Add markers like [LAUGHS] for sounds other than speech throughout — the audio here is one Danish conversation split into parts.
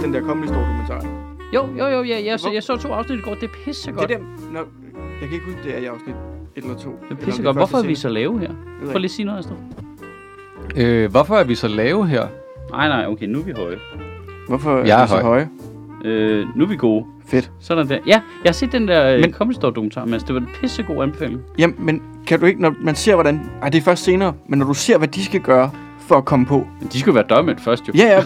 set den der Comedy Store dokumentar? Jo, jo, jo, ja, jeg, så, Hvor- jeg så to afsnit i går. Det er pissegodt. Det er dem. Nå, jeg kan ikke huske, det er i afsnit 1 eller 2. Det er pissegodt. Hvorfor er vi så lave her? Prøv lige at sige noget, Astrid. Øh, hvorfor er vi så lave her? Nej, nej, okay, nu er vi høje. Hvorfor er Jeg er vi så høj. høje? Øh, nu er vi gode. Fedt. Sådan der. Ja, jeg har set den der Men- Men... Comedy Store dokumentar, Mads. Det var en pissegod anbefaling. Jamen, men kan du ikke, når man ser, hvordan... Ej, det er først senere, men når du ser, hvad de skal gøre for at komme på. Men de skulle være dørmænd først, jo. Ja, ja.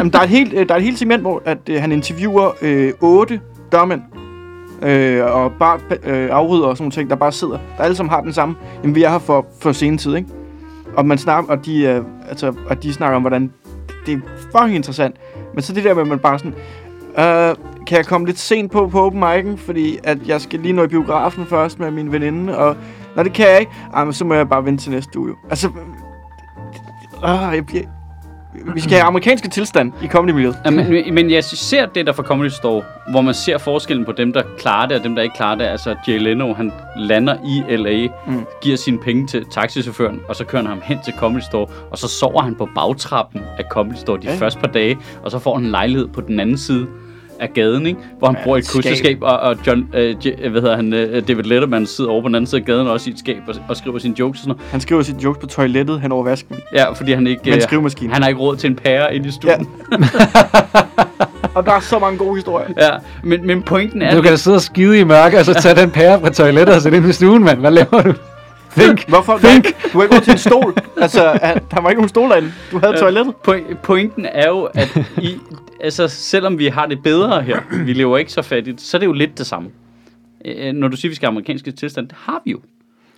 øhm, der, er et helt, øh, der er et helt segment, hvor at, øh, han interviewer øh, otte dørmænd. Øh, og bare øh, afrydder og sådan nogle ting, der bare sidder. Der alle sammen har den samme. Jamen, vi er her for, for senetid, ikke? Og, man snakker, og, de, øh, altså, og de snakker om, hvordan det er fucking interessant. Men så det der med, at man bare sådan... Øh, kan jeg komme lidt sent på på open mic'en, fordi at jeg skal lige nå i biografen først med min veninde, og når det kan jeg ikke, ej, men så må jeg bare vente til næste uge. Altså, øh, jeg, jeg, vi skal have amerikanske tilstand i comedy-miljøet. Ja, men, men jeg ser det der fra Comedy Store, hvor man ser forskellen på dem, der klarer det, og dem, der ikke klarer det. Altså, Jay Leno, han lander i L.A., Mm. giver sine penge til taxichaufføren, og så kører han ham hen til Comedy Store, og så sover han på bagtrappen af Comedy Store de ja. første par dage, og så får han en lejlighed på den anden side af gaden, ikke? hvor han Ja, ja, bor i et et skab. kosteskab, og, og John, øh, J- hvad hedder han, øh, David Letterman sidder over på den anden side af gaden også i et skab og, og skriver sine jokes og sådan noget. Han skriver sit jokes på toilettet hen over vasken. Ja, fordi han ikke... Øh, skrivemaskine. Han har ikke råd til en pære ind i Ja. stuen. [LAUGHS] Og der er så mange gode historier. Ja, ja men, men pointen er... Du kan da sidde og skide i mørke, og så tage den pære fra toilettet og sætte ind i stuen, mand. Hvad laver du? Think. Hvorfor? Think. Du har ikke til en stol. Altså, han- der var ikke nogen stol derinde. Du havde toilettet. Po- pointen er jo, at I, altså, selvom vi har det bedre her, vi lever ikke så fattigt, så er det jo lidt det samme. Øh, Når du siger, at vi skal have amerikanske tilstand, det har vi jo.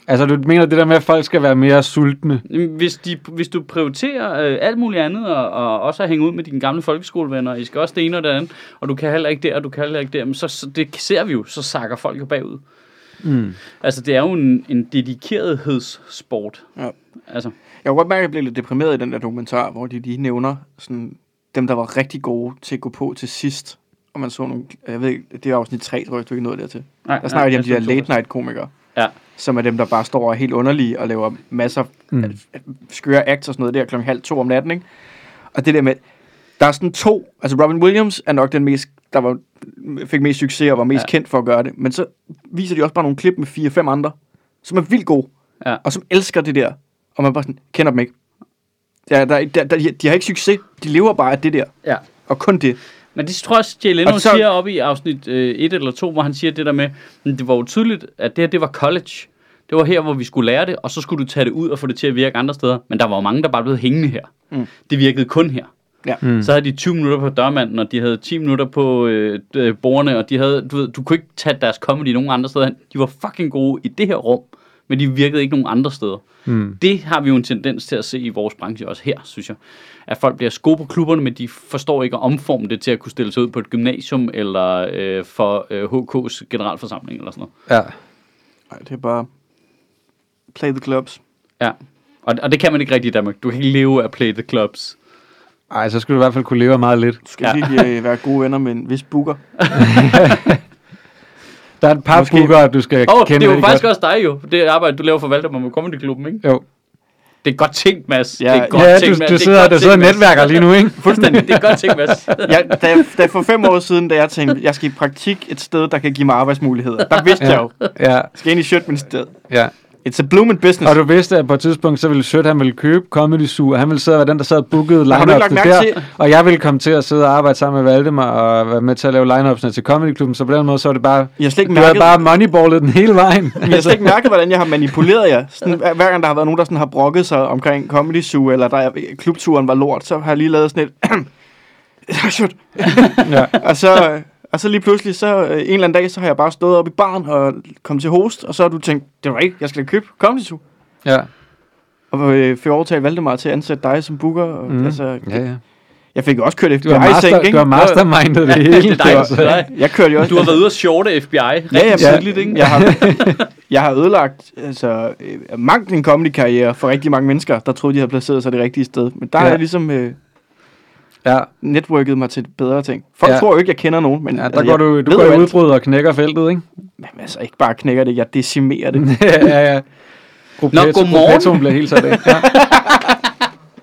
Altså, du mener det der med, at folk skal være mere sultne? Hvis, de, hvis du prioriterer øh, alt muligt andet, og, og også at hænge ud med dine gamle folkeskolevenner, I skal også det ene og det andet, og du kan heller ikke det, og du kan heller ikke det, men så, så det ser vi jo, så sakker folk jo bagud. Mm. Altså, det er jo en, en dedikerethedssport. Ja. Altså, Jeg kunne godt mærke, at jeg blev lidt deprimeret i den der dokumentar, hvor de lige nævner sådan, dem, der var rigtig gode til at gå på til sidst. Og man så nogle, jeg ved ikke, det er afsnit 3, tror jeg, du ikke nåede dertil. nej, Der snakker de om de der late night komikere. Ja. Som er dem, der bare står og er helt underlige og laver masser Mm. mm. skøre acts og sådan noget der klokken halv to om natten, ikke? Og det der med, der er sådan to, altså Robin Williams er nok den mest, der var, fik mest succes og var mest ja. kendt for at gøre det. Men så viser de også bare nogle klip med fire-fem andre, som er vildt gode, Ja. og som elsker det der. Og man bare sådan, kender dem ikke. Der, der, der, der, de har ikke succes, de lever bare af det der. Ja. Og kun det. Men det tror jeg også, Jay Leno så- siger op i afsnit 1 øh, et eller 2, hvor han siger det der med, men det var jo tydeligt, at det her, det var college. Det var her, hvor vi skulle lære det, og så skulle du tage det ud og få det til at virke andre steder. Men der var jo mange, der bare blev hængende her. Mm. Det virkede kun her. Ja. Mm. Så havde de 20 minutter på dørmanden, og de havde 10 minutter på øh, øh, bordene, og de havde, du ved, du kunne ikke tage deres comedy nogen andre steder hen. De var fucking gode i det her rum, men de virkede ikke nogen andre steder. Mm. Det har vi jo en tendens til at se i vores branche også her, synes jeg. At folk bliver gode på klubberne, men de forstår ikke at omforme det til at kunne stille sig ud på et gymnasium eller øh, for øh, HK's generalforsamling eller sådan noget. Ja. Nej, det er bare play the clubs. Ja. Og, og det kan man ikke rigtig i Danmark. Du kan ikke leve af play the clubs. Ej, så skulle du i hvert fald kunne leve af meget lidt. Du skal Ja. virkelig øh, være gode venner med en vis booker. [LAUGHS] Der er et par Måske- bookere, du skal Åh, oh, kende det er jo faktisk godt. også dig jo. Det arbejde, du laver for Valdemar med Comedy Klubben, ikke? Jo. Det er godt tænkt, Mads. Ja, det er godt Ja, tænkt, du, Mads. du Det er sidder, du sidder og tænkt, Mads. netværker lige nu, ikke? [LAUGHS] Fuldstændig. Det er godt tænkt, Mads. [LAUGHS] Jeg, da, jeg, da for fem år siden, da jeg tænkte, jeg skal i praktik et sted, der kan give mig arbejdsmuligheder, der vidste ja. jeg jo, jeg Ja, skal ind i Sjøtministeriet. ja. It's a blooming business. Og du vidste, at på et tidspunkt, så ville Sødt, han ville købe Comedy Zoo, og han ville sidde og være den, der sad og bookede line der, til- og jeg ville komme til at sidde og arbejde sammen med Valdemar og være med til at lave line til Comedy Klubben, så på den måde, så var det bare, jeg slet ikke mærket, bare moneyballet den hele vejen. [LAUGHS] jeg har slet ikke mærket, hvordan jeg har manipuleret jer. Sådan, hver gang der har været nogen, der sådan har brokket sig omkring Comedy Zoo, eller der er, klubturen var lort, så har jeg lige lavet sådan et... [CLEARS THROAT] Ja. og, så, og så lige pludselig, så øh, en eller anden dag, så har jeg bare stået op i baren og kommet til host, og så har du tænkt, det var ikke, jeg skal da købe Comedy Zoo. ja. Og øh, fik overtalt Valdemar til at ansætte dig som booker. Og, Mm. altså, ja, ja. Jeg fik jo også kørt FBI i master, seng, ikke? du har mastermindet det hele. det er dig, er dig. Jeg kørte jo også... Du har været ude og shorte FBI rigtig Ja, ja, tidligt, ikke? Jeg har, jeg har ødelagt altså, øh, mangt en comedy-karriere for rigtig mange mennesker, der troede, de havde placeret sig det rigtige sted. Men der ja. Ja. har jeg ligesom øh, Ja, networket mig til bedre ting. Folk Ja. ja. tror jo ikke, jeg kender nogen, men ja der altså, går du, du går udbrud og knækker feltet, ikke? Men altså, ikke bare knækker det, jeg decimerer det. [LAUGHS] ja, ja. Gruppetto- godmorgen. gruppettoen bliver helt af. Ja. [LAUGHS]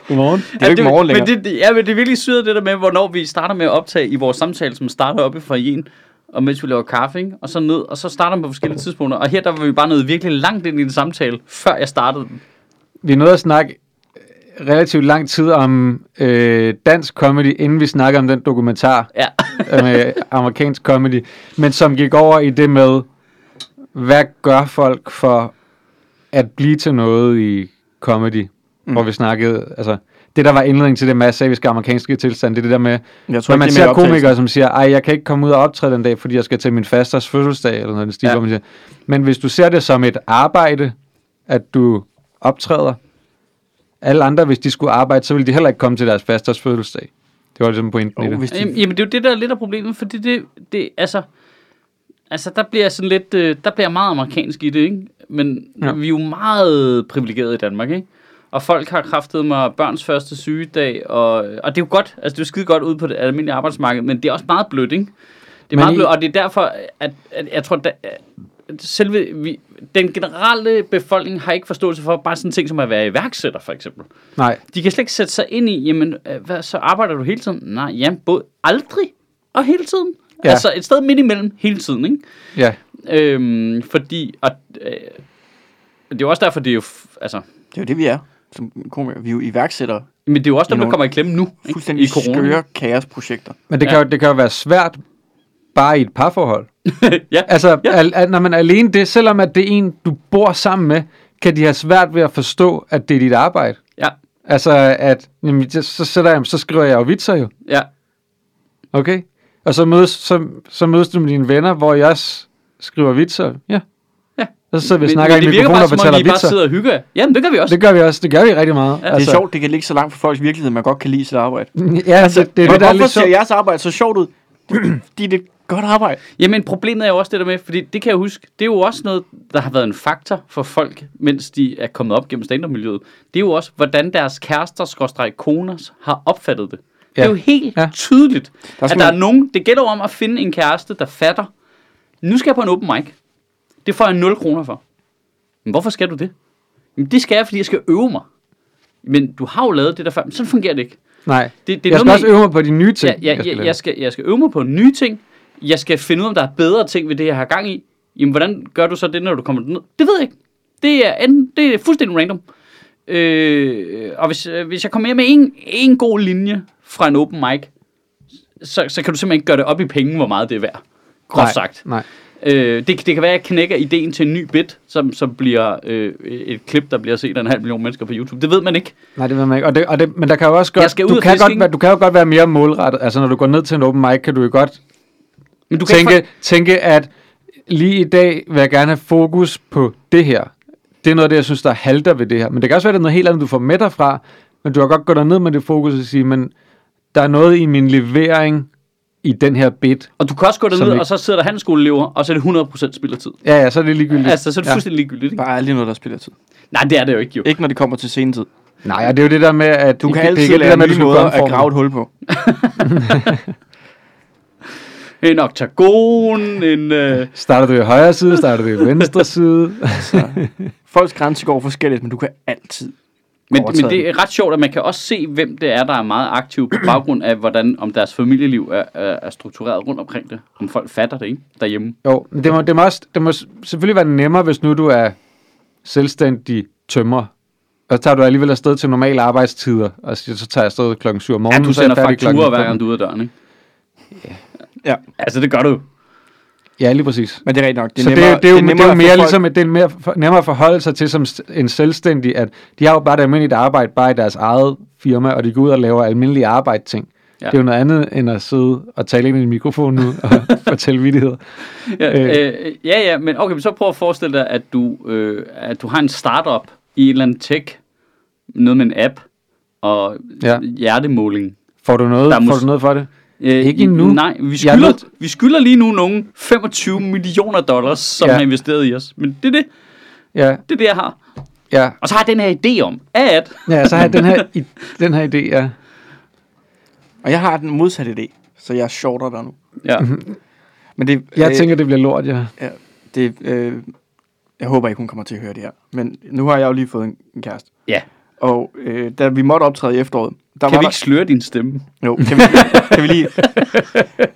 Godmorgen. Det er jo ikke morgen længere. Men det, det- ja, men det er virkelig syret det der med, hvornår vi starter med at optage i vores samtale, som starter oppe fra en, og mens vi laver kaffe, ikke? og så ned, og så starter man på forskellige tidspunkter. Og her der var vi bare nået virkelig langt ind i en samtale, før jeg startede den. Vi nåede at snakke relativt lang tid om øh, dansk comedy, inden vi snakker om den dokumentar Ja. [LAUGHS] øh, med amerikansk comedy, men som gik over i det med, hvad gør folk for at blive til noget i comedy, mm. hvor vi snakkede, altså, det der var indledning til det med slaviske amerikanske tilstand, det er det der med, Jeg tror når man er ser komikere, som siger, ej, jeg kan ikke komme ud og optræde den dag, fordi jeg skal til min fasters fødselsdag, eller noget den stil, ja. hvor man siger. Men hvis du ser det som et arbejde, at du optræder, alle andre, hvis de skulle arbejde, så ville de heller ikke komme til deres fasters fødselsdag. Det var ligesom pointen Oh, i det. hvis de, Jamen, det er jo det, der er lidt af problemet, fordi det, det altså, altså, der bliver sådan lidt, øh, der bliver meget amerikansk i det, ikke? Men ja. Vi er jo meget privilegerede i Danmark, ikke? Og folk har kraftet mig børns første sygedag, og, og det er jo godt, altså det er jo skide godt ude på det almindelige arbejdsmarked, men det er også meget blødt, ikke? Det er Men meget I- blødt, og det er derfor, at, at jeg tror, at selve, vi, den generelle befolkning har ikke forståelse for bare sådan ting som at være iværksætter, for eksempel. Nej, De kan slet ikke sætte sig ind i, jamen, øh, hvad, så arbejder du hele tiden? Nej, jamen, både aldrig og hele tiden. Ja. Ja. Altså et sted midt imellem hele tiden, ikke? ja. Øhm, fordi, og, øh, det er jo også derfor, det er jo, altså, det er jo det, vi er. Som komikere. Vi er jo iværksættere. men det er jo også dem, der kommer i klemme nu, ikke? Fuldstændig i corona. skøre kaosprojekter. Men det, Ja. kan jo, det kan jo være svært bare i et parforhold. [LAUGHS] ja, Altså, Ja. al, al, når man er alene det, selvom at det er en, du bor sammen med, kan de have svært ved at forstå, at det er dit arbejde. ja, Altså, at jamen, så, så, sætter jeg, så skriver jeg jo vitser jo, ja. okay? Og så mødes, så, så mødes du med dine venner, hvor jeg også skriver vitser. Ja. Ja. Og så sidder vi og snakker men i det virker bare, og som om fortæller bare vitser. sidder og hygger. Jamen, det gør vi også. Det gør vi også. Det gør vi rigtig meget. Ja. Ja, det er sjovt, det kan ligge så langt fra folks virkelighed, man godt kan lide sit arbejde. Ja, altså, det, det, er Men det, der er hvorfor lidt ser jeres arbejde så sjovt ud? Fordi det er godt arbejde. Jamen, problemet er jo også det der med, fordi det kan jeg huske, det er jo også noget, der har været en faktor for folk, mens de er kommet op gennem stand-up-miljøet. Det er jo også, hvordan deres kærester, skråstreg koner, har opfattet det. Ja. Det er jo helt ja. Tydeligt, Der at der er nogen, det gælder om at finde en kæreste, der fatter, nu skal jeg på en open mic. Det får jeg 0 kroner for. Men hvorfor skal du det? Jamen, det skal jeg, fordi jeg skal øve mig. Men du har jo lavet det der før, men sådan fungerer det ikke. Nej, Det, det er jeg skal noget også øve mig på de nye ting. Ja, ja, skal jeg, jeg, skal, jeg skal øve mig på nye ting. Jeg skal finde ud af, om der er bedre ting ved det, jeg har gang i. Jamen, hvordan gør du så det, når du kommer ned? Det ved jeg ikke. Det er, enten, det er fuldstændig random. Øh, og hvis, øh, hvis jeg kommer hjem med en, en god linje fra en open mic, så, så kan du simpelthen ikke gøre det op i penge, hvor meget det er værd. Groft Nej, sagt. Nej. Øh, det, det kan være, at jeg knækker ideen til en ny bit, som, som bliver øh, et klip, der bliver set af en halv million mennesker på YouTube. Det ved man ikke. Nej, det ved man ikke. Og det, og det, men der kan jo også godt, du, kan godt du kan jo godt være mere målrettet. Altså, når du går ned til en open mic, kan du jo godt Men du kan tænke, ikke tænke, at lige i dag vil jeg gerne have fokus på det her. Det er noget af det, jeg synes, der halter ved det her. Men det kan også være, at det er noget helt andet, du får med dig fra. Men du har godt gået ned med det fokus og sige, men der er noget i min levering i den her bit. Og du kan også gå derned, ikke- og så sidder der handelsskoleelever, og så er det 100% spild af tid. Ja, ja, så er det ligegyldigt. Altså, så er det ja. fuldstændig ligegyldigt, ikke? Bare aldrig noget, der spiller tid. Nej, det er det jo ikke, jo. Ikke når det kommer til senetid. Nej, og det er jo det der med, at... Du kan det altid ikke det lære der med, nye du skal at grave et hul på. [LAUGHS] En oktagon, en... Øh... Starter du i højre side, starter du i venstre side. Folks grænse går forskelligt, men du kan altid Men, men det er ret sjovt, at man kan også se, hvem det er, der er meget aktiv på baggrund af, hvordan om deres familieliv er, er, er struktureret rundt omkring det. Om folk fatter det, ikke? Derhjemme. Jo, men det må, det, må også, det må selvfølgelig være nemmere, hvis nu du er selvstændig tømrer. Og så tager du alligevel afsted til normale arbejdstider, og så tager jeg afsted klokken 7 om Ja, morgenen. du så er jeg sender fakturer hver gang du er ud af døren, ikke? Ja, Altså, det gør du. Ja, lige præcis. men det er rigtigt nok. Det er så nemmere, det, er, det, er jo, det, er jo nemmere mere folk- ligesom, at det er mere, for, nemmere at forholde sig til som en selvstændig, at de har jo bare det almindelige arbejde, bare i deres eget firma, og de går ud og laver almindelige arbejdsting. Ja. Ja. Det er jo noget andet, end at sidde og tale ind i en mikrofon nu og [LAUGHS] fortælle vittigheder. Ja, Øh. øh, ja, ja, men okay, men så prøv at forestille dig, at du, øh, at du har en startup i en eller anden tech, noget med en app, og Ja. hjertemåling. Får du noget, Der er får du noget for det? Øh, Ikke endnu. Nej, vi er skylder, nødt- vi skylder lige nu nogen 25 millioner dollars, som Ja. har investeret i os. Men det er det, Ja, det er det, jeg har. ja. Og så har jeg den her idé om, at... Ja, så har jeg den her, [LAUGHS] i, den her idé, ja. Og jeg har den modsatte idé, så jeg shorter dig nu. Ja. Men det, Jeg øh, tænker, det bliver lort, ja. Ja, det, øh, jeg håber ikke, hun kommer til at høre det her. Men nu har jeg jo lige fået en, en kæreste. ja. Og øh, da vi måtte optræde i efteråret, der Kan var vi ikke sløre din stemme? Jo, kan vi, kan vi lige...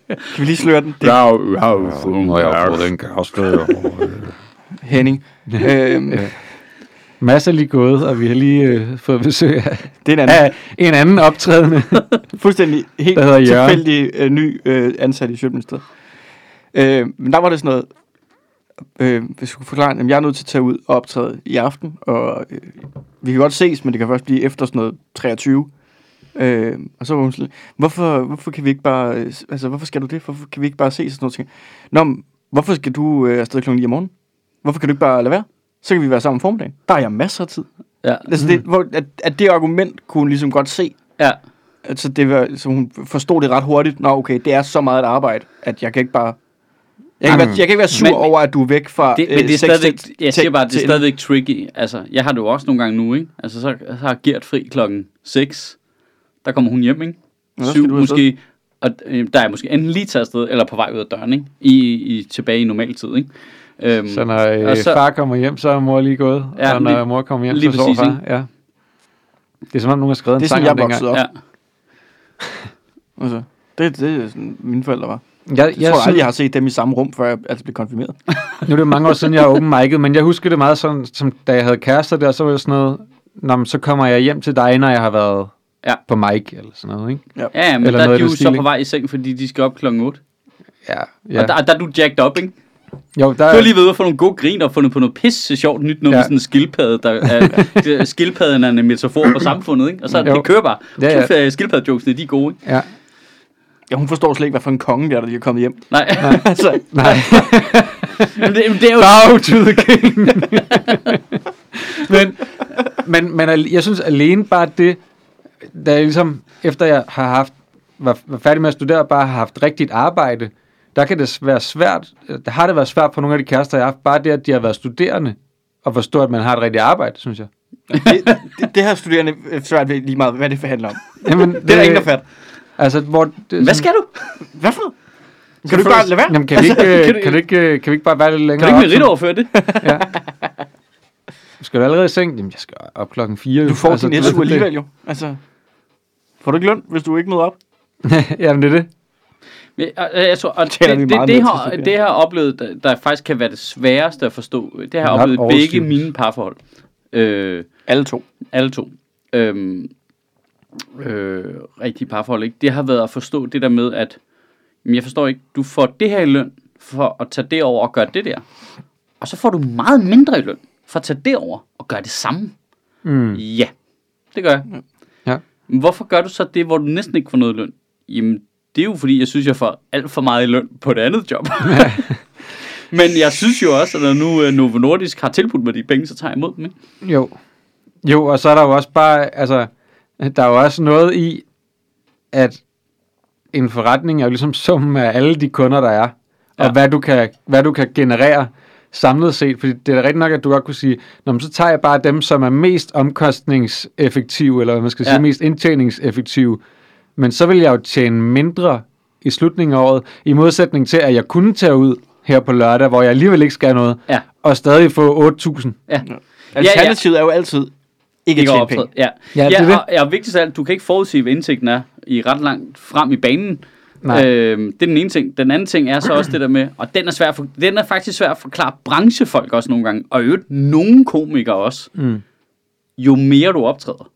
kan vi lige sløre den? Det jeg har fået en kæreste. Henning. øhm, Mads er lige gået, og vi har lige øh, fået besøg af, det er en anden, af en anden optrædende. fuldstændig helt tilfældig øh, ny øh, ansat i Sjøtministeriet. Øh, men der var det sådan noget, øh, hvis jeg skulle forklare, jamen, jeg er nødt til at tage ud og optræde i aften, og øh, vi kan godt ses, men det kan først blive efter sådan noget 23. Øh, og så var hun sådan, hvorfor, hvorfor kan vi ikke bare, øh, altså hvorfor skal du det? Hvorfor kan vi ikke bare ses og sådan noget? ting? Nå, men, hvorfor skal du øh, afsted klokken 9 om morgenen? Hvorfor kan du ikke bare lade være? Så kan vi være sammen om formiddagen. Der har jeg masser af tid. Ja. Altså det, hvor, at, at det argument kunne hun ligesom godt se, Ja. Altså, det var, så hun forstod det ret hurtigt. Nå, okay, det er så meget et arbejde, at jeg kan ikke bare... Jeg kan, Jamen, være, jeg kan ikke være sur men- over, at du er væk fra Det, men det er stadigvæk, til- jeg siger bare, det er stadigvæk tricky. Altså, jeg har det jo også nogle gange nu, ikke? Altså, så, så har Gert fri klokken 6. Der kommer hun hjem, ikke? Nå, der skal 7 du afsted. måske. Og øh, der er måske enten lige taget afsted, eller på vej ud af døren, ikke? I, i tilbage i normal tid, ikke? Øhm, Så når øh, Og så- far kommer hjem, så er mor lige gået. Ja, og når lige- mor kommer hjem, lige så sover far. Ja. Det er som om, nogen har skrevet en Det er sang sådan, om jeg det voksede engang. op. ja. Altså, det, det er sådan, mine forældre var. Jeg, Jeg, jeg, jeg tror synes- aldrig, jeg har set dem i samme rum, før jeg altså blev konfirmeret. Nu er det mange år siden, jeg har open mic'et, men jeg husker det meget sådan, som da jeg havde kærester der, så var det sådan noget, Nå, men så kommer jeg hjem til dig, når jeg har været Ja. på mic, eller sådan noget, ikke? Ja, ja, men Eller der er de jo så på vej i seng, fordi de skal op klokken 8. Ja. Ja. Og der, der er du jacked up, ikke? jo, der, Du har lige ved at få nogle gode grin og fundet på noget pisse sjovt nyt, noget Ja. med sådan en skildpadde, der er, [LAUGHS] skildpadden er en metafor for samfundet, ikke? Og så Jo. det kører bare. Ja, ja. Skildpaddejokesene, de er gode, ikke? ja. Ja, hun forstår slet ikke, hvad for en konge det er, der lige er kommet hjem. Nej, [LAUGHS] altså, Nej. men det, men det er jo... Bow to the king. men, men, men jeg synes alene bare det, da jeg ligesom, efter jeg har haft, var, var færdig med at studere, bare har haft rigtigt arbejde, der kan det være svært, der har det været svært for nogle af de kærester, jeg har haft, bare det, at de har været studerende, og forstå, at man har et rigtigt arbejde, synes jeg. det, det, det her studerende er svært ved lige meget, hvad det forhandler om. Jamen, Det er der ingen, der fat. Altså, hvor... Det, Hvad skal du? Hvad for noget? Kan du ikke bare lade være? Jamen, kan, vi ikke, [LAUGHS] kan kan, du- kan, du ikke, øh, kan vi ikke bare være lidt Kan længere du ikke ridt overføre det? [LAUGHS] Ja. Skal du allerede i seng? Jamen, jeg skal op klokken 4. Du får altså, din SU det. alligevel jo. Altså, får du ikke løn, hvis du ikke møder op? [LAUGHS] Jamen, det er det. Men, Jeg, jeg tror, og det, det, det, til har, det har oplevet, der, der faktisk kan være det sværeste at forstå. Det har oplevet begge mine parforhold. Øh, Alle to. alle to. Øhm, øh, rigtige parforhold, ikke? Det har været at forstå det der med, at jamen, jeg forstår ikke, du får det her i løn for at tage det over og gøre det der. Og så får du meget mindre i løn for at tage det over og gøre det samme. Mm. Ja, det gør jeg. Ja. Hvorfor gør du så det, hvor du næsten ikke får noget løn? Jamen, det er jo fordi, jeg synes, jeg får alt for meget i løn på et andet job. [LAUGHS] [LAUGHS] Men jeg synes jo også, at når nu uh, Novo Nordisk har tilbudt mig de penge, så tager jeg imod dem. Ikke? Jo. Jo, og så er der jo også bare, altså, der er jo også noget i, at en forretning er jo ligesom summen af alle de kunder, der er, ja. Ja. og hvad du, kan, hvad du kan generere samlet set. Fordi det er da rigtigt nok, at du godt kunne sige, Nå, men så tager jeg bare dem, som er mest omkostningseffektive, eller hvad man skal Ja. sige, mest indtjeningseffektive. Men så vil jeg jo tjene mindre i slutningen af året, i modsætning til, at jeg kunne tage ud her på lørdag, hvor jeg alligevel ikke skal noget, Ja. og stadig få 8.000. Ja. Alternativet er jo altid ikke at Ikke tjene optræde. penge. Ja, Ja, ja, det er og, ja, vigtigst af alt, du kan ikke forudsige, hvad indtægten er i ret langt frem i banen. Nej. Øhm, det er den ene ting. Den anden ting er så også det der med, og den er, svær for, den er faktisk svær at forklare branchefolk også nogle gange, og i øvrigt nogle komikere også. Mm. Jo mere du optræder,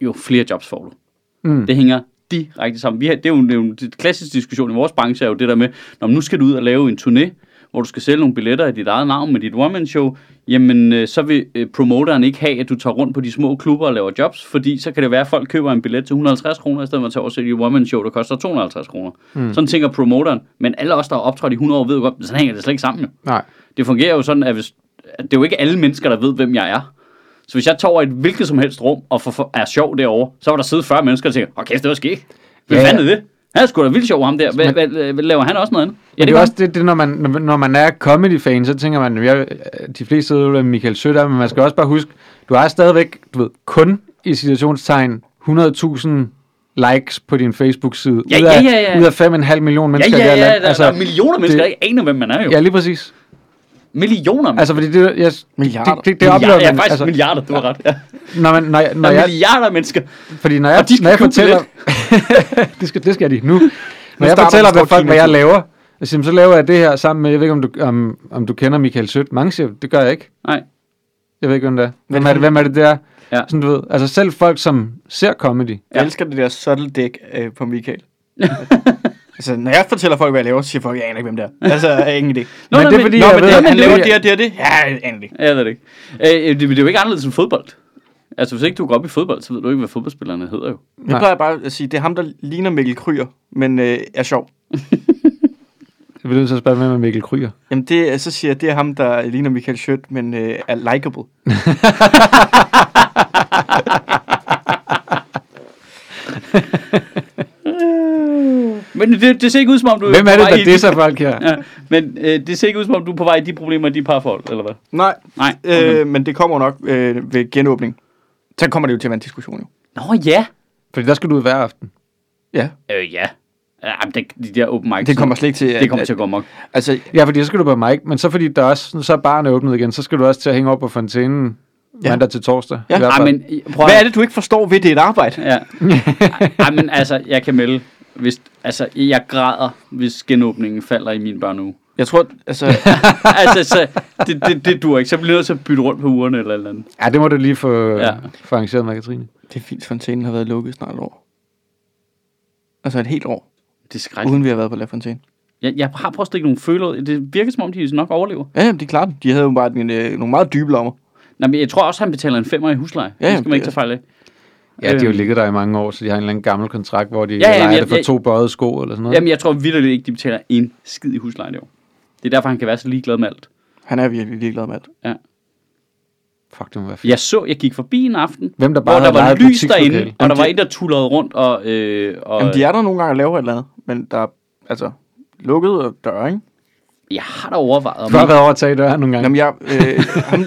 jo flere jobs får du. Mm. Det hænger direkte sammen. Vi har, det er jo det er jo en klassisk diskussion i vores branche, er jo det der med, når nu skal du ud og lave en turné, hvor du skal sælge nogle billetter i dit eget navn med dit one-man-show, jamen øh, så vil øh, promoteren ikke have, at du tager rundt på de små klubber og laver jobs, fordi så kan det være, at folk køber en billet til 150 kroner, i stedet for at tage over sælge et one-man-show, der koster 250 kroner. Mm. Sådan tænker promoteren. Men alle os, der har optrådt i 100 år, ved jo godt, sådan hænger det slet ikke sammen. Jo. Nej. Det fungerer jo sådan, at, hvis, at det er jo ikke alle mennesker, der ved, hvem jeg er. Så hvis jeg tager over et hvilket som helst rum og for, for, er sjov derovre, så var der siddet 40 mennesker og tænker, åh kæft, det var skægt. Hvad ja. fanden er det? Han er sgu da vildt sjov, ham der. Hvad, hvad, hvad, laver han også noget andet? Ja, det er også det, det når, man, når, man er comedy-fan, så tænker man, jeg, de fleste ved, at Michael Søder, men man skal også bare huske, du har stadigvæk, du ved, kun i situationstegn 100.000 likes på din Facebook-side. Ja, ud af, ja, ja, ja. Ud af 5,5 millioner Ja, mennesker ja, i det her ja, land. der, altså, der er millioner af mennesker, der ikke aner, hvem man er jo. Ja, lige præcis. Millioner, Altså, fordi det, jeg, Milliarder. det, det, det milliarder, oplever ja, faktisk altså, milliarder, du har ret. Ja. når, man, når, jeg, når er jeg, milliarder mennesker. fordi når jeg, Og de skal når jeg fortæller, [LAUGHS] det, skal, det skal de nu. Når jeg starter fortæller, hvad, folk, hvad jeg laver, jeg siger, så laver jeg det her sammen med, jeg ved ikke, om du, om, om du kender Michael Sødt. Mange siger, det gør jeg ikke. Nej. Jeg ved ikke, hvem det er. Hvem er det, hvem er det der? Ja. Sådan, du ved. Altså selv folk, som ser comedy. Jeg elsker det der subtle dick øh, på Michael. [LAUGHS] altså, når jeg fortæller folk, hvad jeg laver, så siger folk, jeg aner ikke, hvem det er. Altså, jeg har ingen idé. Nå, Men det er fordi, Nå, jeg men ved, det, han det- laver det- og det og det. Ja, jeg aner det ikke. Jeg ved det ikke. Øh, det, det er jo ikke anderledes end fodbold. Altså, hvis ikke du går op i fodbold, så ved du ikke, hvad fodboldspillerne hedder jo. Jeg plejer bare at sige, det er ham, der ligner Mikkel Kryer, men øh, er sjov. [LAUGHS] Jeg vil nødt til at spørge, hvem er Mikkel Kryger? Jamen, det, er- så siger jeg, det er ham, der ligner Michael Schødt, men øh, er likable. [LAUGHS] Men det, det ser ikke ud som om, du Hvem er på det, vej der disser folk her? [LAUGHS] Ja, men øh, det ser ikke ud som om, du er på vej i de problemer de parforhold, eller hvad? Nej, Nej. Okay. øh, men det kommer nok øh, ved genåbning. Så kommer det jo til at være en diskussion, jo. Nå ja. Fordi der skal du ud hver aften. Ja, Øh, ja. Ja, men det, de der open mics. det kommer slet ikke til det kommer til at gå amok. Altså, Ja, fordi så skal du på mic, men så fordi der også, så er baren åbnet igen, så skal du også til at hænge op på fontænen Ja. mandag til torsdag. Ja. i hvert Ej, men prøv hvad at- er det, du ikke forstår ved det er et arbejde? Ja. Ej, men altså, jeg kan melde, hvis, altså, jeg græder, hvis genåbningen falder i min børneuge. Jeg tror, altså, [LAUGHS] altså, så, det, det, det dur ikke. Så bliver jeg nødt til at bytte rundt på ugerne eller eller andet. Ja, det må du lige få, Ja. få arrangeret med Katrine. det er fint, fontænen har været lukket snart et år. Altså et helt år, Det er skrækkeligt. uden vi har været på La Fontaine. Jeg, jeg har prøvet at stikke nogle føler. Det virker som om, de nok overlever. Ja, jamen, de klarer det. De havde jo bare en, øh, nogle meget dybe lommer. Nej, men jeg tror også, han betaler en femmer i husleje. Ja, det skal man ikke det- tage fejl af. Ja, de har jo Øhm. ligget der i mange år, så de har en eller anden gammel kontrakt, hvor de Ja, ja, ja, ja, leger jeg- det for jeg- to bøjede sko eller sådan noget. Jamen, jeg tror vildt ikke, de betaler en skid i husleje det år. Det er derfor, han kan være så ligeglad med alt. Han er virkelig ligeglad med alt. Fuck, det må være fedt. Jeg så, jeg gik forbi en aften, Hvem der hvor bare der havde var lys derinde, og der Jamen, var de- en, der tullede rundt, og... Øh, og Jamen, de er der nogle gange og laver et eller andet, men der er, altså, lukket dør, ikke? Jeg har da overvejet, om... Du har været over at tage døren nogle gange. Jamen, jeg, øh, ham, [LAUGHS]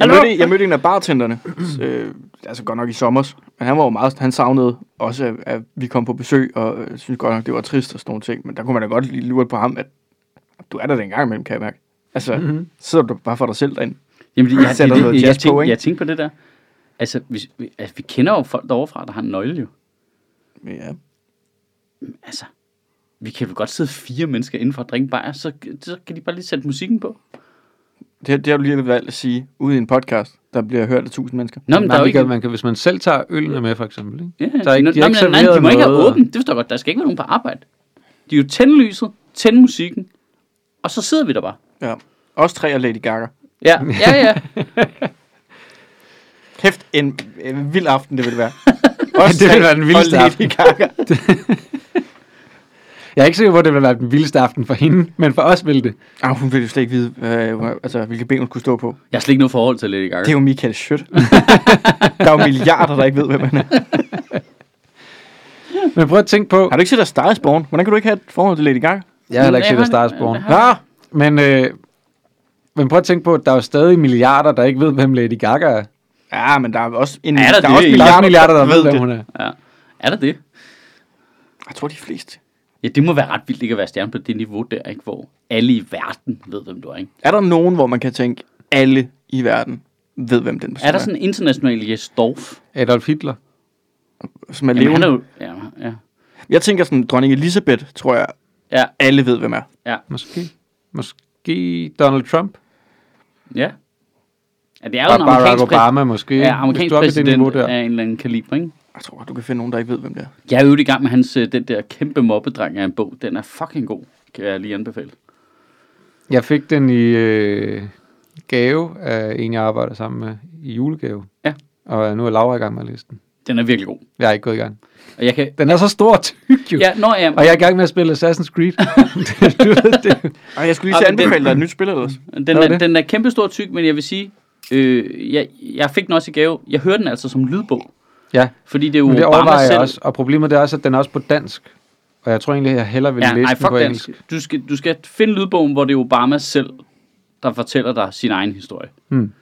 jeg, mødte, jeg mødte en af bartenderne, øh, altså godt nok i sommer, men han var jo meget, han savnede også, at, at vi kom på besøg, og øh, synes godt nok, det var trist og sådan nogle ting, men der kunne man da godt lige lure på ham, at du er der da en gang imellem, kan jeg mærke. Altså, mm-hmm. sidder du bare for dig selv derinde. Jamen, det, jeg, [LAUGHS] det, det, jeg, jazz på, tænkte, ikke? jeg tænkte på det der. Altså, vi, vi, altså, vi kender jo folk derovre der har en nøgle jo. Ja. Altså, vi kan jo godt sidde fire mennesker inden for at drikke bajer, så, så kan de bare lige sætte musikken på. Det, det har du lige valgt at sige ude i en podcast, der bliver hørt af tusind mennesker. Nå, men der Nej, er jo ikke... kan, man kan, hvis man selv tager ølene med, for eksempel. Ikke? Ja, Der er ikke, de har Nå, ikke men nej, de må ikke have åbent. Det forstår godt. Der skal ikke være nogen på arbejde. De er jo tænde lyset, tænde musikken, og så sidder vi der bare. Ja. Også tre og Lady Gaga. Ja, ja, ja. [LAUGHS] Kæft, en, en vild aften det vil være. [LAUGHS] det ville være den vildeste Lady aften. Gaga. [LAUGHS] Jeg er ikke sikker på, at det ville være den vildeste aften for hende, men for os ville det. Ah, hun ville jo slet ikke vide, øh, altså, hvilke ben hun skulle stå på. Jeg har slet ikke noget forhold til Lady Gaga. Det er jo Michael Schødt. [LAUGHS] der er jo milliarder, der ikke ved, hvem han er. [LAUGHS] Men prøv at tænke på... Har du ikke set der Star is Born? Hvordan kan du ikke have et forhold til Lady Gaga? Jeg har heller ikke set har- A Stars Born. Ah, Men, øh, men prøv at tænke på, at der er jo stadig milliarder, der ikke ved, hvem Lady Gaga er. ja, men der er også, en, Er der der det? er også Der er Der er milliarder, milliarder, der ved, hvem det. hun er. Ja. Er der det? Jeg tror, de fleste. Ja, det må være ret vildt ikke at være stjerne på det niveau der, ikke? Hvor alle i verden ved, hvem du er, ikke? Er der nogen, hvor man kan tænke, alle i verden ved, hvem den person Er der sådan en international Jes Dorf? Adolf Hitler. som er Jamen, han levende? er jo... Ja, ja. Jeg tænker sådan, dronning Elisabeth, tror jeg, Ja, alle ved, hvem er. ja, Måske. Måske Donald Trump. ja. ja det er jo Og en Barack amerikansk, præ- Obama måske. ja, amerikansk er præsident niveau der. af en eller anden kaliber, ikke? Jeg tror godt, du kan finde nogen, der ikke ved, hvem det er. Jeg er jo i gang med hans, øh, den der kæmpe mobbedreng af en bog. Den er fucking god, kan jeg lige anbefale. Jeg fik den i øh, gave af en, jeg arbejder sammen med i julegave. Ja. Og nu er Laura i gang med at læse den. Den er virkelig god. Jeg er ikke gået i gang. Og jeg kan... Den er så stor og tyk jo. Ja, nå, ja, Og jeg er i gang med at spille Assassin's Creed. [LAUGHS] du ved det. Ej, jeg skulle lige den- anbefale dig et nyt spil ellers. Den er det? den er kæmpe stor tyk, men jeg vil sige, øh, jeg, jeg fik den også i gave. Jeg hører den altså som lydbog, Ja, fordi det er jo men det Obama selv. også. Og problemet er også, at den er også på dansk. Og jeg tror egentlig, jeg hellere vil Ja, læse nej, den på dansk. engelsk. Du skal, du skal finde lydbogen, hvor det er Obama selv, der fortæller dig sin egen historie. Hmm.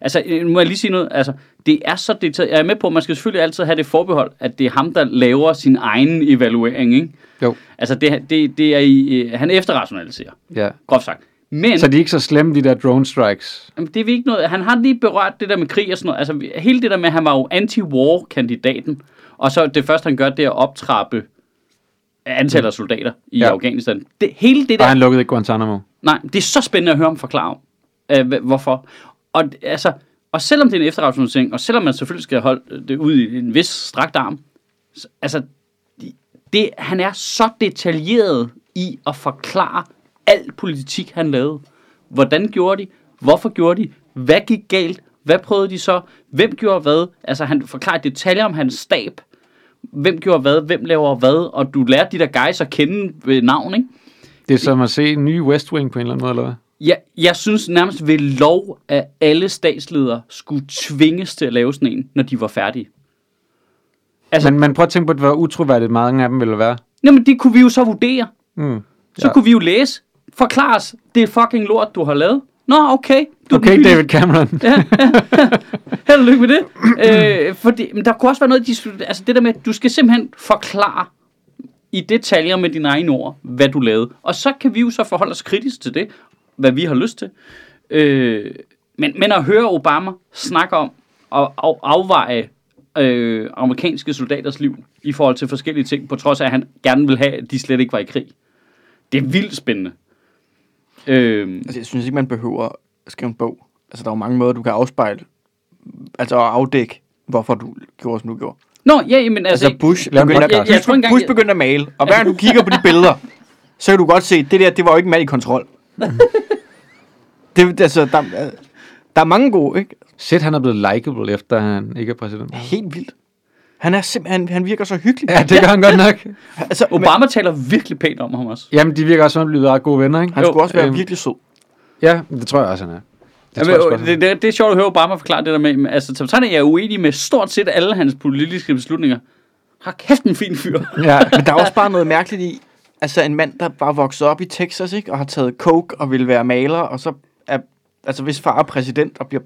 Altså, øh, nu må jeg lige sige noget. Altså, det er så detaljeret. Jeg er med på, at man skal selvfølgelig altid have det forbehold, at det er ham, der laver sin egen evaluering, ikke? Jo, Altså, det, det, det er i, øh, han efterrationaliserer, ja. groft sagt. Men Så de er ikke så slemme, de der drone strikes. Jamen, det er vi ikke noget. Han har lige berørt det der med krig og sådan noget. Altså, hele det der med, at han var jo anti-war-kandidaten. Og så det første, han gør, det er at optrappe antallet af soldater i Ja. Afghanistan. Det, hele det Og der... han lukkede ikke Guantanamo. Nej, det er så spændende at høre ham forklare om, øh, hvorfor. Og, altså, og selvom det er en efterrationalisering, og selvom man selvfølgelig skal holde det ud i en vis strakt arm, så, altså, det, han er så detaljeret i at forklare al politik, han lavede. Hvordan gjorde de? Hvorfor gjorde de? Hvad gik galt? Hvad prøvede de så? Hvem gjorde hvad? Altså, han forklarer detaljer om hans stab. Hvem gjorde hvad? Hvem laver hvad? Og du lærte de der guys at kende ved navn, ikke? Det er som at se en ny West Wing på en eller anden måde, eller hvad? Jeg, jeg synes nærmest ved lov, at alle statsledere skulle tvinges til at lave sådan en, når de var færdige. Altså, Men, men prøv at tænke på, hvor utroværdigt mange af dem ville være. jamen, det kunne vi jo så vurdere. Mm. Så Ja. kunne vi jo læse. Forklar os, det fucking lort, du har lavet. Nå, okay. Du Okay, den David Cameron. Ja, [LAUGHS] ja, ja. Held og lykke med det. øh, fordi, men der kunne også være noget, de, altså det der med, at du skal simpelthen forklare i detaljer med dine egne ord, hvad du lavede. Og så kan vi jo så forholde os kritisk til det, hvad vi har lyst til. Øh, men, men at høre Obama snakke om at af, afveje øh, amerikanske soldaters liv i forhold til forskellige ting, på trods af, at han gerne vil have, at de slet ikke var i krig. Det er vildt spændende. Øh, Altså, jeg synes ikke, man behøver at skrive en bog. Altså, der er jo mange måder, du kan afspejle, altså at afdække, hvorfor du gjorde, som du gjorde. Nå, ja, men altså... Altså, Bush en begyndte, at, Jeg- jeg tror engang, Bush jeg- begyndte at male, og hver gang du kigger på de billeder, så kan du godt se, det der, det var jo ikke en mand i kontrol. [LAUGHS] det, altså, der, der er mange gode, ikke? Shit, han er blevet likable, efter han ikke er præsident. Helt vildt. Han er simpelthen, han, han virker så hyggelig. Ja, det gør han godt nok. Altså, men, Obama taler virkelig pænt om ham også. Jamen, de virker også som om, de bliver ret gode venner, ikke? han skulle Jo, også være øhm, virkelig sød. Ja, det tror jeg også, han er. Det tror jeg er. det, det, det er sjovt at høre Obama forklare det der med, altså som sådan er jeg uenig med stort set alle hans politiske beslutninger. Har kæft en fin fyr. [LAUGHS] Ja, Men der er også bare noget mærkeligt i, altså en mand, der bare vokset op i Texas, ikke? Og har taget coke og vil være maler, og så er, altså hvis far er præsident og bliver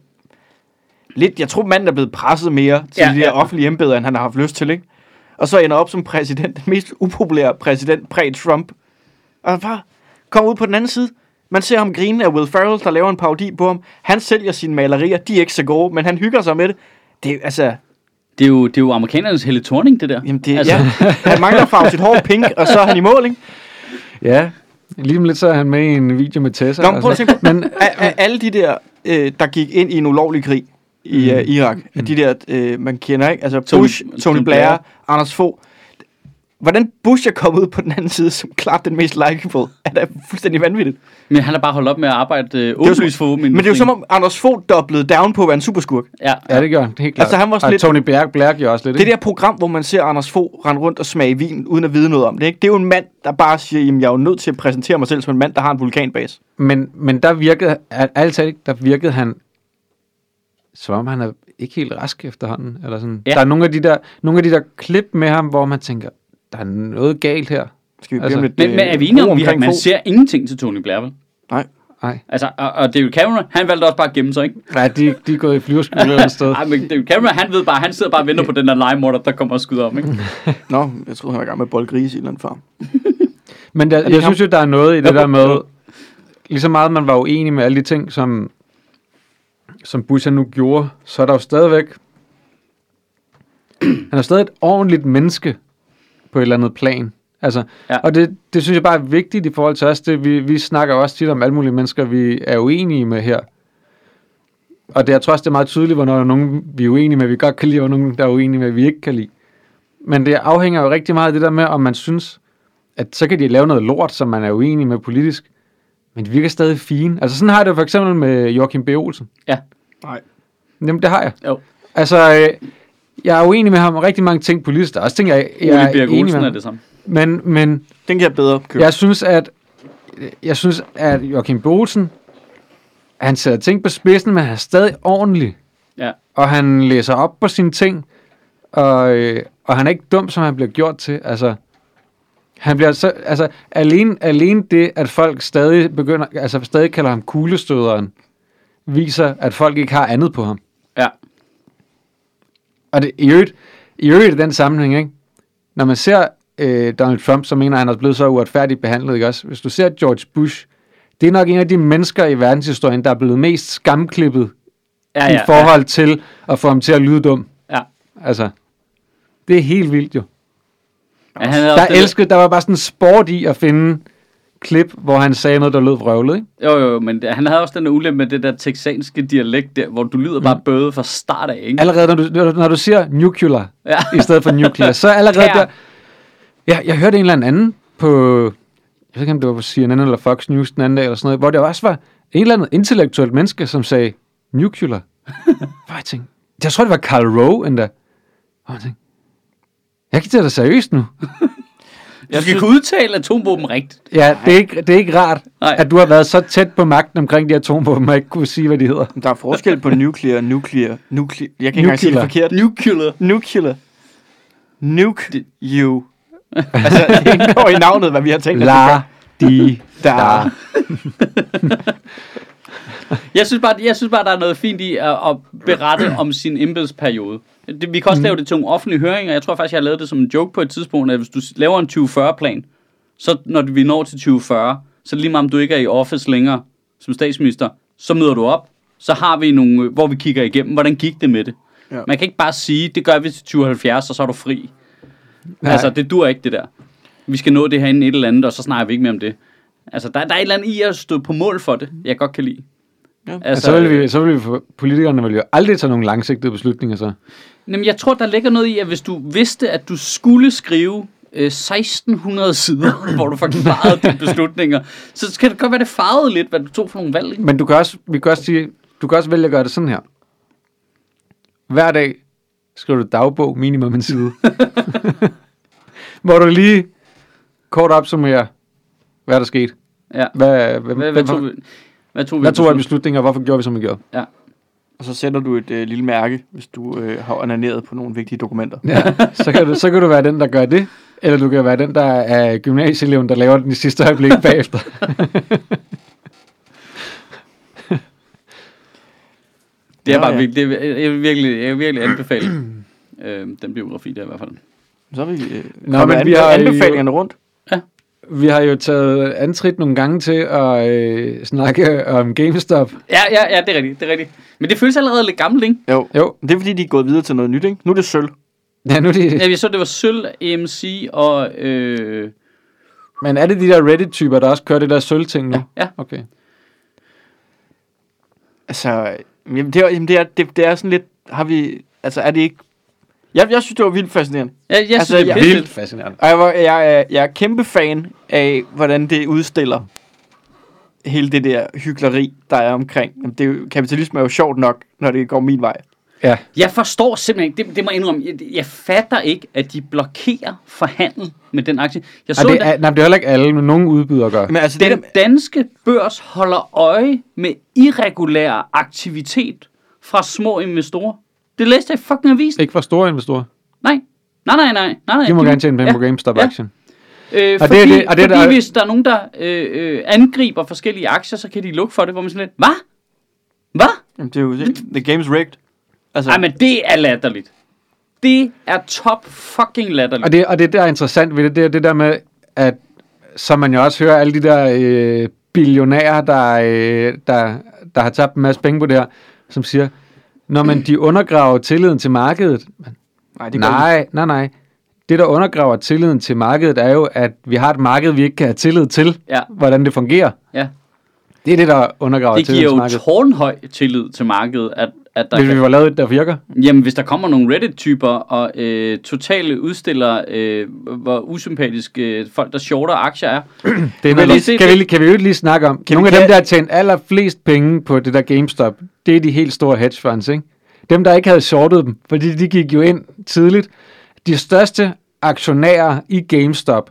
lidt, jeg tror manden er blevet presset mere til Ja, de der ja. offentlige embeder, end han har haft lyst til, ikke? Og så ender op som præsident, den mest upopulære præsident præ-Trump. Og bare kommer ud på den anden side. Man ser ham grine af Will Ferrell, der laver en parodi på ham. Han sælger sine malerier, de er ikke så gode, men han hygger sig med det. Det er altså, Det er jo, det er jo amerikanernes Helle Thorning, det der. jamen det, altså, altså. ja, han mangler farve sit hår pink, og så er han i mål, ikke? ja. Lige om lidt, så er han med i en video med Tessa. Nå, men prøv at tænke på, Men alle de der, øh, der gik ind i en ulovlig krig i øh, Irak, af de der, øh, man kender, ikke? Altså Tony- Bush, Tony, Tony Blair, Blair. Anders Fogh. Hvordan Bush er kommet ud på den anden side, som klart den mest likeable, er da fuldstændig vanvittigt. Men han har bare holdt op med at arbejde øh, åbenlyst for Men det er jo som om Anders Fogh doublede down på at være en superskurk. Ja, ja, det gør han, helt klart. Altså, han var sådan Og lidt- Tony Blair, Blair gjorde også lidt, Det ikke? der program, hvor man ser Anders Fogh rende rundt og smage vin, uden at vide noget om det, ikke? det er jo en mand, der bare siger, jamen jeg er jo nødt til at præsentere mig selv som en mand, der har en vulkanbase. Men, men der virkede, al- ærligt talt, der virkede han, som om han er ikke helt rask efterhånden. Eller sådan. Ja. Der er nogle af, de der, nogle af de der klip med ham, hvor man tænker, der er noget galt her. Skal vi Altså, lidt men, men er vi enige om, at omkring man ser ingenting til Tony Blair, vel? Nej. Nej, Altså, og, og David Cameron, han valgte også bare at gemme sig, ikke? Nej de, de er gået i flyverskole et sted. [LAUGHS] Nej, men David Cameron, han ved bare, han sidder bare og venter på den der legemorder, der kommer og skyder om, ikke? [LAUGHS] Nå, jeg troede, han var i gang med boldgrise i en farm. Men der, det jeg ham? synes jo, der er noget i det der med, lige så meget man var uenig med alle de ting, som, som Bush nu gjorde, så er der jo stadigvæk, han er stadig et ordentligt menneske på et eller andet plan. Altså, Ja. Og det, det synes jeg bare er vigtigt i forhold til os. Det, vi, vi snakker også tit om alle mulige mennesker, vi er uenige med her. Og det, jeg tror også, det er meget tydeligt, hvornår der er nogen, vi er uenige med, vi godt kan lide, og nogen, der er uenige med, vi ikke kan lide. Men det afhænger jo rigtig meget af det der med, om man synes, at så kan de lave noget lort, som man er uenig med politisk, men de virker stadig fine. Altså sådan har jeg det for eksempel med Joachim B. Olsen. Ja, Nej. Jamen, det har jeg. jo. Altså, øh, jeg er uenig med ham om rigtig mange ting politisk. Der er også ting, jeg, jeg Ole er Birk enig Olsen med er ham. det samme. Men, men Den kan jeg bedre købe. jeg synes, at jeg synes, at Joachim B. Olsen, han sætter ting på spidsen, men han er stadig ordentlig. Ja. Og han læser op på sine ting, og, øh, og han er ikke dum, som han bliver gjort til. Altså, han bliver så, altså, alene, alene det, at folk stadig begynder, altså stadig kalder ham kuglestøderen, viser, at folk ikke har andet på ham. Ja. Og det, i øvrigt, i øvrigt i den sammenhæng, ikke? når man ser øh, Donald Trump, så mener han er blevet så uretfærdigt behandlet, ikke også? Hvis du ser George Bush, det er nok en af de mennesker i verdenshistorien, der er blevet mest skamklippet Ja, ja, i forhold ja. til at få ham til at lyde dum. Ja. Altså, det er helt vildt jo. ja. Han Der, elskede, der var bare sådan sport i at finde klip, hvor han sagde noget, der lød vrøvlet, ikke? Jo, jo, men det, han havde også den ulempe med det der texanske dialekt der, hvor du lyder bare bøde fra start af, ikke? Allerede når du, når du- siger nuclear, Ja. i stedet for nuclear, så allerede der... Ja, jeg hørte en eller anden på... Jeg ved ikke, om det var på CNN eller Fox News den anden dag, eller sådan noget, hvor der også var en eller anden intellektuelt menneske, som sagde nuclear. [LAUGHS] Hvor jeg tænkte, jeg tror, det var Karl Rowe endda. Hvor jeg tænkte, jeg kan tage det seriøst nu. [LAUGHS] Jeg skal kunne udtale atomvåben rigtigt. Ja, det er ikke, det er ikke rart, Nej. at du har været så tæt på magten omkring de atomvåben, og ikke kunne sige, hvad de hedder. Der er forskel på nuclear nuclear. nuclear. Jeg kan ikke engang sige det forkert. Nuclear. Nuclear. Nuke you. altså, det indgår i navnet, hvad vi har tænkt. La, di, Der. da. Jeg synes, bare, jeg synes bare, der er noget fint i at, at berette om sin embedsperiode. Det, vi kan også lave det til nogle offentlige høringer. Jeg tror faktisk, jeg har lavet det som en joke på et tidspunkt, at hvis du laver en 2040-plan, så når vi når til 2040, så lige meget om du ikke er i office længere som statsminister, så møder du op. Så har vi nogle, øh, hvor vi kigger igennem, hvordan gik det med det. Ja. Man kan ikke bare sige, det gør vi til 2070, og så er du fri. Nej. Altså, det dur ikke, det der. Vi skal nå det her inden et eller andet, og så snakker vi ikke mere om det. Altså, der, der er et eller andet i at stå på mål for det, jeg godt kan lide. Ja. Altså, ja, så vil vi, så vil vi, politikerne vil jo aldrig tage nogle langsigtede beslutninger så. Jamen, jeg tror, der ligger noget i, at hvis du vidste, at du skulle skrive øh, 1600 sider, [LAUGHS] hvor du forklarede dine beslutninger, så kan det godt være, det farvede lidt, hvad du tog for nogle valg. Ikke? Men du kan også, vi kan også sige, du kan også vælge at gøre det sådan her. Hver dag skriver du dagbog minimum en side. [LAUGHS] Hvor du lige kort opsummerer, hvad der skete. Ja. Hvad, hvad, Hvad, hvad, tog vi, hvad tog vi? hvad tog beslut- beslutninger, og hvorfor gjorde vi, som vi gjorde? Ja. Og så sætter du et øh, lille mærke, hvis du øh, har onaneret på nogle vigtige dokumenter. Ja, så kan, du, så kan du være den, der gør det, eller du kan være den, der er gymnasieeleven, der laver den i sidste øjeblik [LAUGHS] bagefter. Det er bare ja. virkelig, det er, jeg vil virkelig, jeg vil virkelig anbefale [CLEARS THROAT] øh, den biografi der i hvert fald. Så er vi, øh, Nå, men men vi har jo- anbefalingerne rundt. Vi har jo taget antrit nogle gange til at øh, snakke om GameStop. Ja, ja, ja, det er rigtigt, det er rigtigt. Men det føles allerede lidt gammelt, ikke? Jo. Jo, Det er fordi, de er gået videre til noget nyt, ikke? Nu er det sølv. ja, nu er det, Ja, vi så, det var Sølv, EMC og... Øh, men er det de der Reddit-typer, der også kører det der sølvting nu? ja. Okay. Altså, jamen, det, er, jamen, det, er, det, det er sådan lidt... Har vi... Altså, er det ikke... Jeg, jeg synes, det var vildt fascinerende. Ja, jeg synes, Altså, det er jeg- Vildt fascinerende. Og jeg, var, jeg, er, jeg er kæmpe fan af, hvordan det udstiller hele det der hyggeleri, der er omkring. Jamen, det er jo, kapitalisme er jo sjovt nok, når det går min vej. Ja. Jeg forstår simpelthen ikke, det, det må jeg indrømme, jeg, jeg fatter ikke, at de blokerer for handel med den aktie. Jeg Så så, det er, nej, det er heller ikke alle, men nogle udbydere gør. Men altså, det, den danske børs holder øje med irregulær aktivitet fra små investorer. Det læste jeg i fucking avisen. Ikke for store investorer. Nej. Nej, nej, nej. nej, nej. De må gerne tjene penge på GameStop-aktien. Øh, Og fordi, det er det- og det er fordi der- hvis der er nogen, der øh, øh, angriber forskellige aktier, så kan de lukke for det, hvor man sådan lidt, hvad? Hvad? jamen, det er jo det, the game's rigged. Altså, Ej, men det er latterligt. Det er top fucking latterligt. Og det, og det der er interessant ved det, det er det der med, at som man jo også hører alle de der øh, billionærer, der, øh, der, der har tabt en masse penge på det her, som siger, når man de undergraver tilliden til markedet. nej, det Nej, nej, nej. Det, der undergraver tilliden til markedet, er jo, at vi har et marked, vi ikke kan have tillid til, Ja. hvordan det fungerer. Ja. Det er det, der undergraver Det giver tilliden til jo markedet. tårnhøj tillid til markedet, at, at der Hvis vi kan, var lavet et, der virker. jamen, hvis der kommer nogle Reddit-typer og øh, totale udstillere, øh, hvor usympatiske øh, folk, der shorter aktier er. [CLEARS THROAT] Det er noget, kan, vi, kan vi jo lige snakke om. Kan Nogle vi af dem, kan- der har tjent allerflest penge på det der GameStop, det er de helt store hedge funds, ikke? Dem, der ikke havde shortet dem, fordi de gik jo ind tidligt. De største aktionærer i GameStop,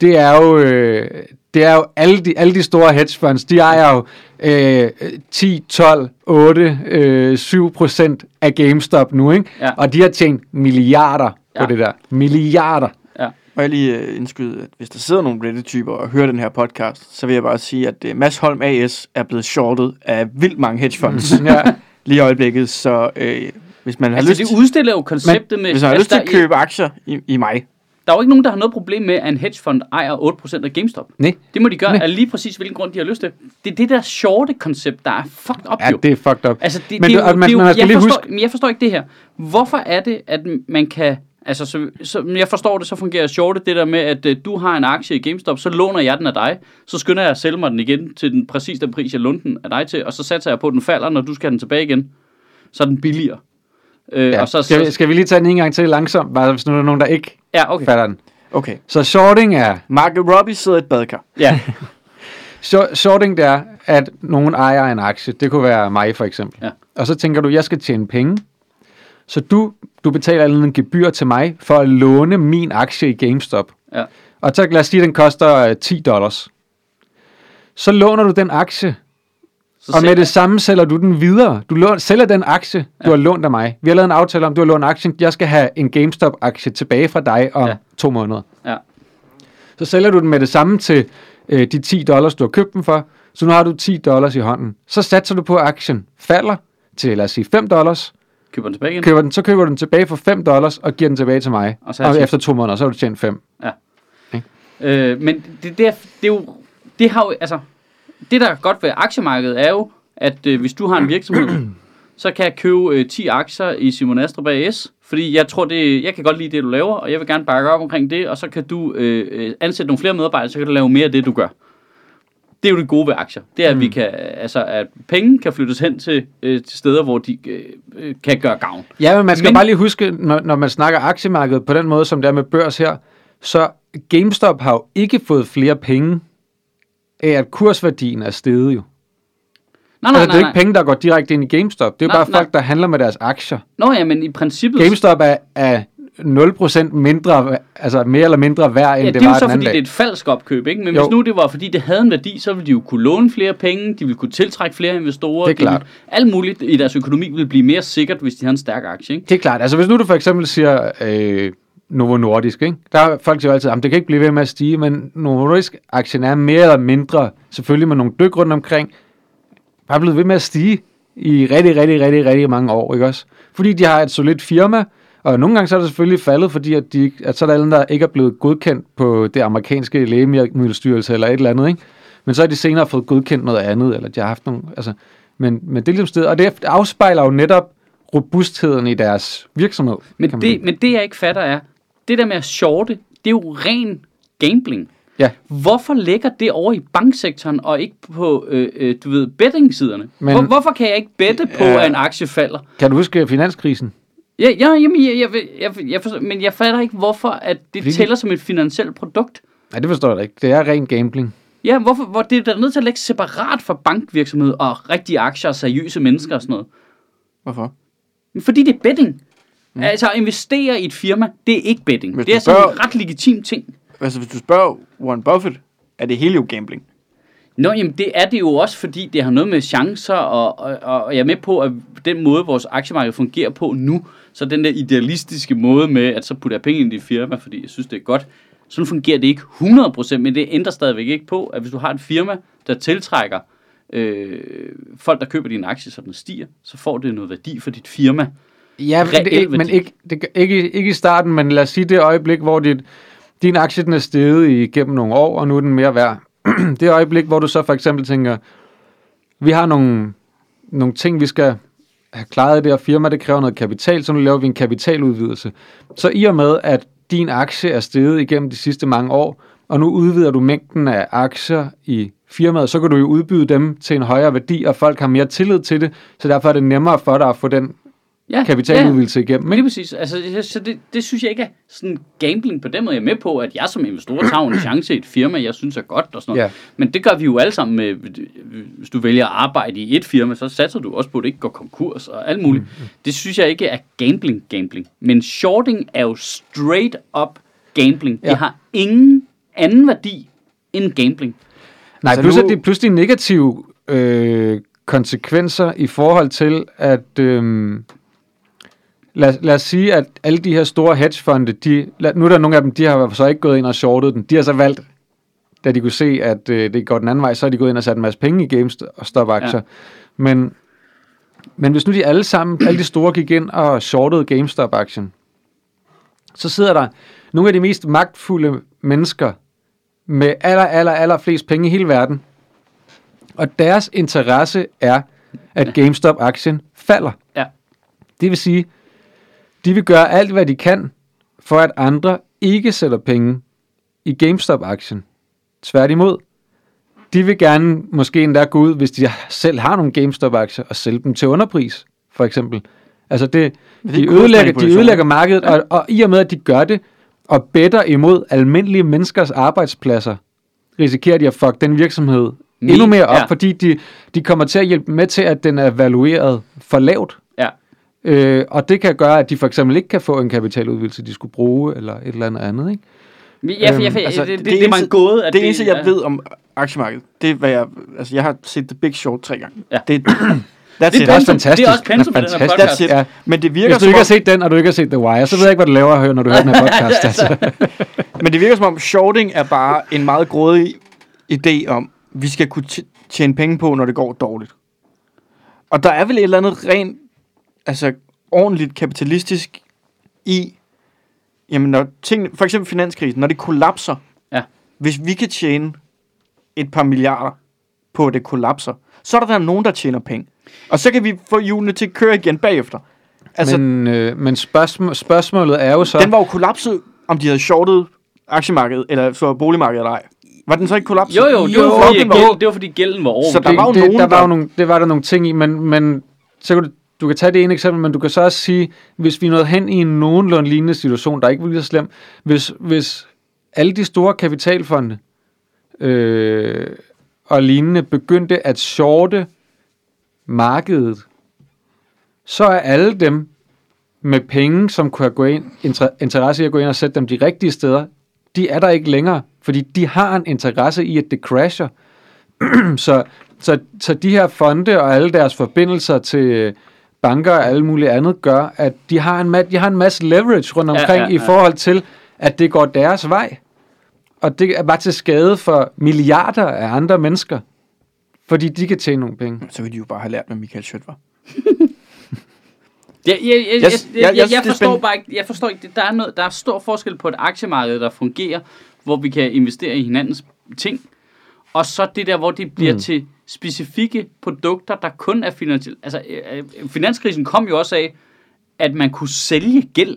det er jo, øh, det er jo alle, de, alle de store hedge funds, de ejer jo øh, 10, 12, 8, øh, 7 procent af GameStop nu, ikke? Ja. Og de har tjent milliarder på Ja. det der. Milliarder. Ja. Må jeg lige uh, indskyde, at hvis der sidder nogle Reddit-typer og hører den her podcast, så vil jeg bare sige, at uh, Mads Holm AS er blevet shortet af vildt mange hedge funds [LAUGHS] Ja. lige i øjeblikket, så uh, hvis man har Altså, lyst det udstiller jo konceptet med... hvis man har lyst til at købe aktier i, i mig, Der er jo ikke nogen, der har noget problem med, at en hedgefond ejer 8% af GameStop. Nej. Det må de gøre Nej. af lige præcis, hvilken grund de har lyst til. Det er det der shorte koncept, der er fucked up Ja, jo. det er fucked up. Altså, det, Men det, du- jo, man- det man skal jeg, lige forstår, huske- men jeg forstår ikke det her. Hvorfor er det, at man kan... Altså, så, så, jeg forstår det, så fungerer shorte det der med, at uh, du har en aktie i GameStop, så låner jeg den af dig, så skynder jeg at sælge mig den igen til den præcis den pris, jeg lånte den af dig til, og så satser jeg på, at den falder, når du skal have den tilbage igen. Så er den billigere. Øh, Ja. og så, skal, vi, så, skal vi lige tage den en gang til langsomt, bare hvis nu er nogen, der ikke ja, okay. fatter den. Okay. Så shorting er, Mark Robbie sidder i et badekar. Ja, [LAUGHS] shor- shorting det er, at nogen ejer en aktie. Det kunne være mig for eksempel. Ja. Og så tænker du, jeg skal tjene penge. Så du, du betaler en gebyr til mig for at låne min aktie i GameStop. ja. Og så lad os sige, at den koster øh, 10 dollars. Så låner du den aktie, Så og med sælger- det samme sælger du den videre. Du lån, sælger den aktie, du Ja. har lånt af mig. Vi har lavet en aftale om, du har lånt aktien. Jeg skal have en GameStop-aktie tilbage fra dig om Ja. ja. to måneder. Ja. Så sælger du den med det samme til øh, de 10 dollars, du har købt den for. Så nu har du 10 dollars i hånden. Så satser du på, at aktien falder til, lad os sige, 5 dollars. Køber den tilbage igen. Køber den, så køber du den tilbage for 5 dollars og giver den tilbage til mig. Og så og efter to måneder, så har du tjent 5. Øh, men det, det, er, det er jo, det har jo, altså, det der er godt ved aktiemarkedet er jo, at øh, hvis du har en virksomhed, [CLEARS THROAT] så kan jeg købe øh, 10 aktier i Simon Astrup AS, fordi jeg tror det, jeg kan godt lide det, du laver, og jeg vil gerne bakke op omkring det, og så kan du øh, øh, ansætte nogle flere medarbejdere, så kan du lave mere af det, du gør. Det er jo det gode ved aktier. Det er, at vi kan, altså, at penge kan flyttes hen til, øh, til steder, hvor de øh, øh, kan gøre gavn. Ja, men man skal men... bare lige huske, når, når man snakker aktiemarkedet på den måde, som det er med børs her, så GameStop har jo ikke fået flere penge af, at kursværdien er steget jo. Nej, nej, altså, det nej, er nej. ikke penge, der går direkte ind i GameStop. Det er jo Nej, bare nej. folk, der handler med deres aktier. Nå ja, men i princippet... GameStop er, er 0% mindre, altså mere eller mindre værd, end Ja, det, det er var jo så, den anden fordi det er dag. et falsk opkøb, ikke? Men Jo. hvis nu det var, fordi det havde en værdi, så ville de jo kunne låne flere penge, de ville kunne tiltrække flere investorer. Det er de ville- klart. Alt muligt i deres økonomi ville blive mere sikkert, hvis de havde en stærk aktie, ikke? Det er klart. Altså hvis nu du for eksempel siger øh, Novo Nordisk, ikke? der er folk siger altid, at det kan ikke blive ved med at stige, men Novo Nordisk aktien er mere eller mindre, selvfølgelig med nogle dyk rundt omkring, bare blevet ved med at stige i rigtig, rigtig, rigtig, rigtig mange år, ikke også? Fordi de har et solidt firma, og nogle gange så er det selvfølgelig faldet, fordi at, de, at så er der alle, der ikke er blevet godkendt på det amerikanske lægemiddelstyrelse eller et eller andet, ikke? Men så har de senere fået godkendt noget andet, eller de har haft nogle, altså, men, men det er ligesom sted, og det afspejler jo netop robustheden i deres virksomhed. Men det, men det jeg ikke fatter er, det der med at shorte, det er jo ren gambling. Ja, Hvorfor ligger det over i banksektoren og ikke på, øh, øh, du ved, bettingsiderne? Men, Hvor, hvorfor kan jeg ikke bette på, Ja. at en aktie falder? kan du huske finanskrisen? Ja, ja jamen, jeg, jeg, jeg, jeg forstår, men jeg fatter ikke, hvorfor at det Fordi- tæller som et finansielt produkt. Nej, det forstår jeg da ikke. Det er ren gambling. Ja, hvorfor, hvor det er der nødt til at lægge separat fra bankvirksomhed og rigtige aktier og seriøse mennesker og sådan noget. Hvorfor? Fordi det er betting. Mm. Altså at investere i et firma, det er ikke betting. Hvis det er du sådan en spørger- ret legitim ting. Altså, hvis du spørger Warren Buffett, er det hele jo gambling. Nå, jamen det er det jo også, fordi det har noget med chancer, og, og, og jeg er med på, at den måde, vores aktiemarked fungerer på nu, så den der idealistiske måde med, at så putter jeg penge ind i et firma, fordi jeg synes, det er godt, sådan fungerer det ikke 100%, men det ændrer stadigvæk ikke på, at hvis du har et firma, der tiltrækker øh, folk, der køber dine aktier, så den stiger, så får det noget værdi for dit firma. Ja, men, det, ikke, men ikke, det, ikke, ikke i starten, men lad os sige det øjeblik, hvor dit, din aktie den er steget igennem nogle år, og nu er den mere værd. [CLEARS THROAT] det øjeblik, hvor du så for eksempel tænker, vi har nogle, nogle ting, vi skal have klaret i det her firma, det kræver noget kapital, så nu laver vi en kapitaludvidelse. Så i og med, at din aktie er steget igennem de sidste mange år, og nu udvider du mængden af aktier i firmaet, så kan du jo udbyde dem til en højere værdi, og folk har mere tillid til det, så derfor er det nemmere for dig at få den Ja, kapitaludvidelse igennem. Men Ikke? lige præcis. Altså, det- så det, det synes jeg ikke er sådan gambling på den måde. Jeg er med på, at jeg som investor tager en [CLEARS THROAT] chance i et firma, jeg synes er godt og sådan noget. Ja. Men det gør vi jo alle sammen med, hvis du vælger at arbejde i et firma, så satser du også på, at det ikke går konkurs og alt muligt. Mm. Det synes jeg ikke er gambling, gambling. Men shorting er jo straight up gambling. Ja. Ja. Det har ingen anden værdi end gambling. Nej, Så plus nu- det pludselig negative øh, konsekvenser i forhold til, at øh, lad, lad os sige, at alle de her store hedgefonde, de, lad, nu er der nogle af dem, de har så ikke gået ind og shortet den. De har så valgt, da de kunne se, at øh, det går den anden vej, så har de gået ind og sat en masse penge i GameStop-aktier. Ja. Men, men hvis nu de alle sammen, alle de store gik ind og shortede GameStop-aktien, så sidder der nogle af de mest magtfulde mennesker med aller, aller, aller flest penge i hele verden. Og deres interesse er, at GameStop-aktien falder. Ja. Det vil sige, de vil gøre alt, hvad de kan, for at andre ikke sætter penge i GameStop-aktien. Tværtimod. De vil gerne måske endda gå ud, hvis de selv har nogle GameStop-aktier, og sælge dem til underpris, for eksempel. Altså det, Det de, ødelægger, de ødelægger markedet, og, og i og med, at de gør det, og bedder imod almindelige menneskers arbejdspladser, risikerer de at fuck den virksomhed endnu mere op, ja. fordi de, de kommer til at hjælpe med til, at den er valueret for lavt. Øh, og det kan gøre, at de for eksempel ikke kan få en kapitaludvidelse, de skulle bruge, eller et eller andet andet. Ikke? Ja, for, ja, for, Altså, altså, det, det, det det, det var en gåde. At Det eneste, jeg ja. ved om aktiemarkedet, det er, hvad jeg... Altså, jeg har set The Big Short tre gange. Ja. Det, [CLEARS THROAT] that's Det it. er Det er også fantastisk. Det er også pensum på den her fantastisk. podcast. It. Ja. Men det virker Hvis du som ikke har set den, og du ikke har set The Wire, så ved jeg ikke, hvad du laver at høre, når du hører den her [LAUGHS] podcast. altså. men det virker som om, shorting er bare en meget grådig idé om, vi skal kunne tjene penge på, når det går dårligt. Og der er vel et eller andet rent, altså ordentligt kapitalistisk i, jamen når ting, for eksempel finanskrisen, når det kollapser, Ja. hvis vi kan tjene et par milliarder på, at det kollapser, så er der, der nogen, der tjener penge. Og så kan vi få hjulene til at køre igen bagefter. Altså, men, men øh, men spørgsmål, spørgsmålet er jo så... den var jo kollapset, om de havde shortet aktiemarkedet, eller så boligmarkedet eller ej. Var den så ikke kollapset? Jo, jo, det, Jo, var, fordi, den var- gæld, det var fordi gælden var over. Så der det, var jo det, nogen, der, var der- jo nogle, det var der nogle ting i, men, men så kan du, du kan tage det ene eksempel, men du kan så også sige, hvis vi nåede hen i en nogenlunde lignende situation, der ikke var lige så slem, hvis, hvis alle de store kapitalfonde øh, og lignende begyndte at shorte markedet, så er alle dem med penge, som kunne have gå ind, interesse i at gå ind og sætte dem de rigtige steder, de er der ikke længere, fordi de har en interesse i, at det crasher. [CLEARS THROAT] så, så, så de her fonde og alle deres forbindelser til øh, banker og alle mulige andet gør, at de har en, ma- de har en masse leverage rundt Ja, omkring ja, i ja. forhold til, at det går deres vej. Og det er bare til skade for milliarder af andre mennesker, fordi de kan tjene nogle penge. Så ville de jo bare have lært, hvad Michael Schødt var. Ja, jeg, jeg, jeg, jeg, jeg- jeg, jeg jeg, synes, jeg det forstår bare ikke, jeg forstår ikke, der er, noget, der er stor forskel på et aktiemarked, der fungerer, hvor vi kan investere i hinandens ting, og så det der, hvor det bliver mm. til specifikke produkter, der kun er finansielle. Altså, øh, øh, finanskrisen kom jo også af, at man kunne sælge gæld.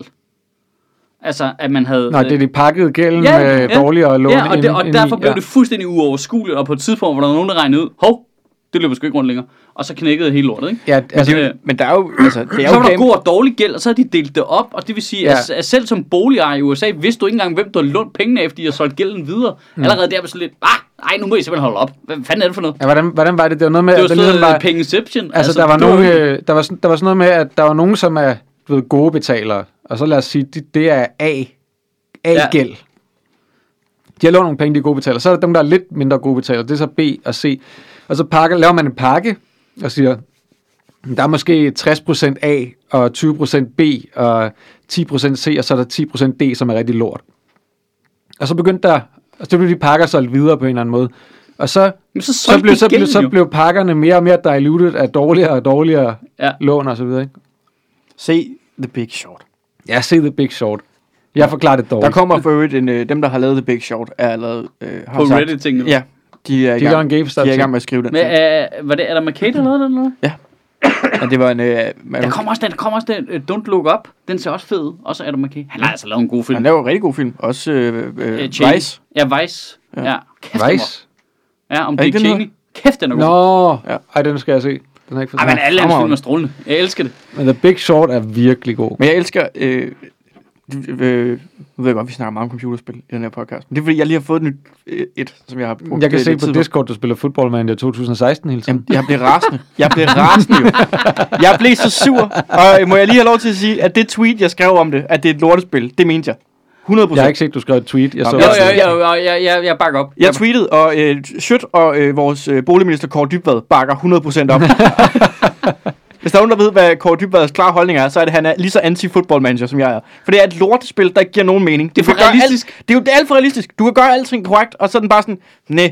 Altså, at man havde... Nå, det er de pakkede gælden Ja, med ja. dårligere lån Ja, og, det, og ind derfor i, blev det fuldstændig uoverskueligt, og på et tidspunkt, hvor der var nogen, der regnede ud, hov, det løber sgu ikke rundt længere. Og så knækkede hele lortet, ikke? Ja, altså, Øh, Men der er jo, altså, det er så var der god og dårlig gæld, og så har de delt det op, og det vil sige, Ja. at, at selv som boligejer i USA, vidste du ikke engang, hvem du havde lånt pengene af, fordi de har solgt gælden videre. Mm. Allerede der var så lidt, ah, ej, nu må I simpelthen holde op. Hvad fanden er det for noget? ja, hvordan, hvordan var det? Det var noget med, Det var sådan noget var, pengeception. altså, der var, det nogen, øh, der, var sådan, der var sådan noget med, at der var nogen, som er du ved, gode betalere, og så lad os sige, det, det er A, A-gæld. De har lånt nogle penge, de er gode betalere. Så er der dem, der er lidt mindre gode betalere. Det er så B og C. Og så pakker, laver man en pakke og siger, der er måske 60% A og 20% B og 10% C, og så er der 10% D, som er rigtig lort. Og så begyndte der, og så blev de pakker solgt videre på en eller anden måde. Og så, Men så så, blev, så, blev, gælden så jo. blev pakkerne mere og mere diluted af dårligere og dårligere Ja. lån og så videre. Ikke? se The Big Short. Ja, se The Big Short. Jeg forklarer det Der dårligt. kommer for øvrigt en, øh, dem, der har lavet The Big Short, er allerede... Øh, har På sagt, Reddit-tingene. Ja, de er i De gang, gør en GameStop de er i gang med at skrive den. Men ting. øh, var det McKay, der lavede den, eller hvad? Ja, det var en... Øh, man, Der kommer også den, der kommer også den, uh, Don't Look Up. Den ser også fed ud. Også Adam McKay. Han har altså lavet en god film. han laver en rigtig god film. Også øh, øh, Øh. Vice. Ja, Vice. Ja. Ja. ja. Kæft, den Vice? Ja, om Er Dick Cheney. Kæft, den er god. Nå, Ja. ej, den skal jeg se. Den er ikke for Ej, men alle hans film er strålende. Jeg elsker det. Men The Big Short er virkelig god. Men jeg elsker... Øh, øh, nu ved jeg godt, vi snakker meget om computerspil i den her podcast. Men det er fordi, jeg lige har fået et nyt øh, et, som jeg har brugt Jeg kan se på tid Discord, du spiller Football Manager 2016 hele tiden. Jamen, jeg blev rasende. Jeg blev rasende jo. Jeg blev så sur. Og øh, må jeg lige have lov til at sige, at det tweet, jeg skrev om det, at det er et lortespil, det mente jeg. 100 Jeg har ikke set, du skrev et tweet. Jeg så jo, jo, jeg, jeg, jeg bakker op. Jeg tweetede, og øh, Schødt og øh, vores øh, boligminister Kåre Dybvad bakker 100% op. [LAUGHS] Hvis der er nogen, der ved, hvad Kåre Dybvads klare holdning er, så er det, at han er lige så anti-football manager, som jeg er. For det er et lortespil, der ikke giver nogen mening. Det er Du for realistisk. Alt, det er jo det er alt for realistisk. Du kan gøre alting korrekt, og så er den bare sådan, nej,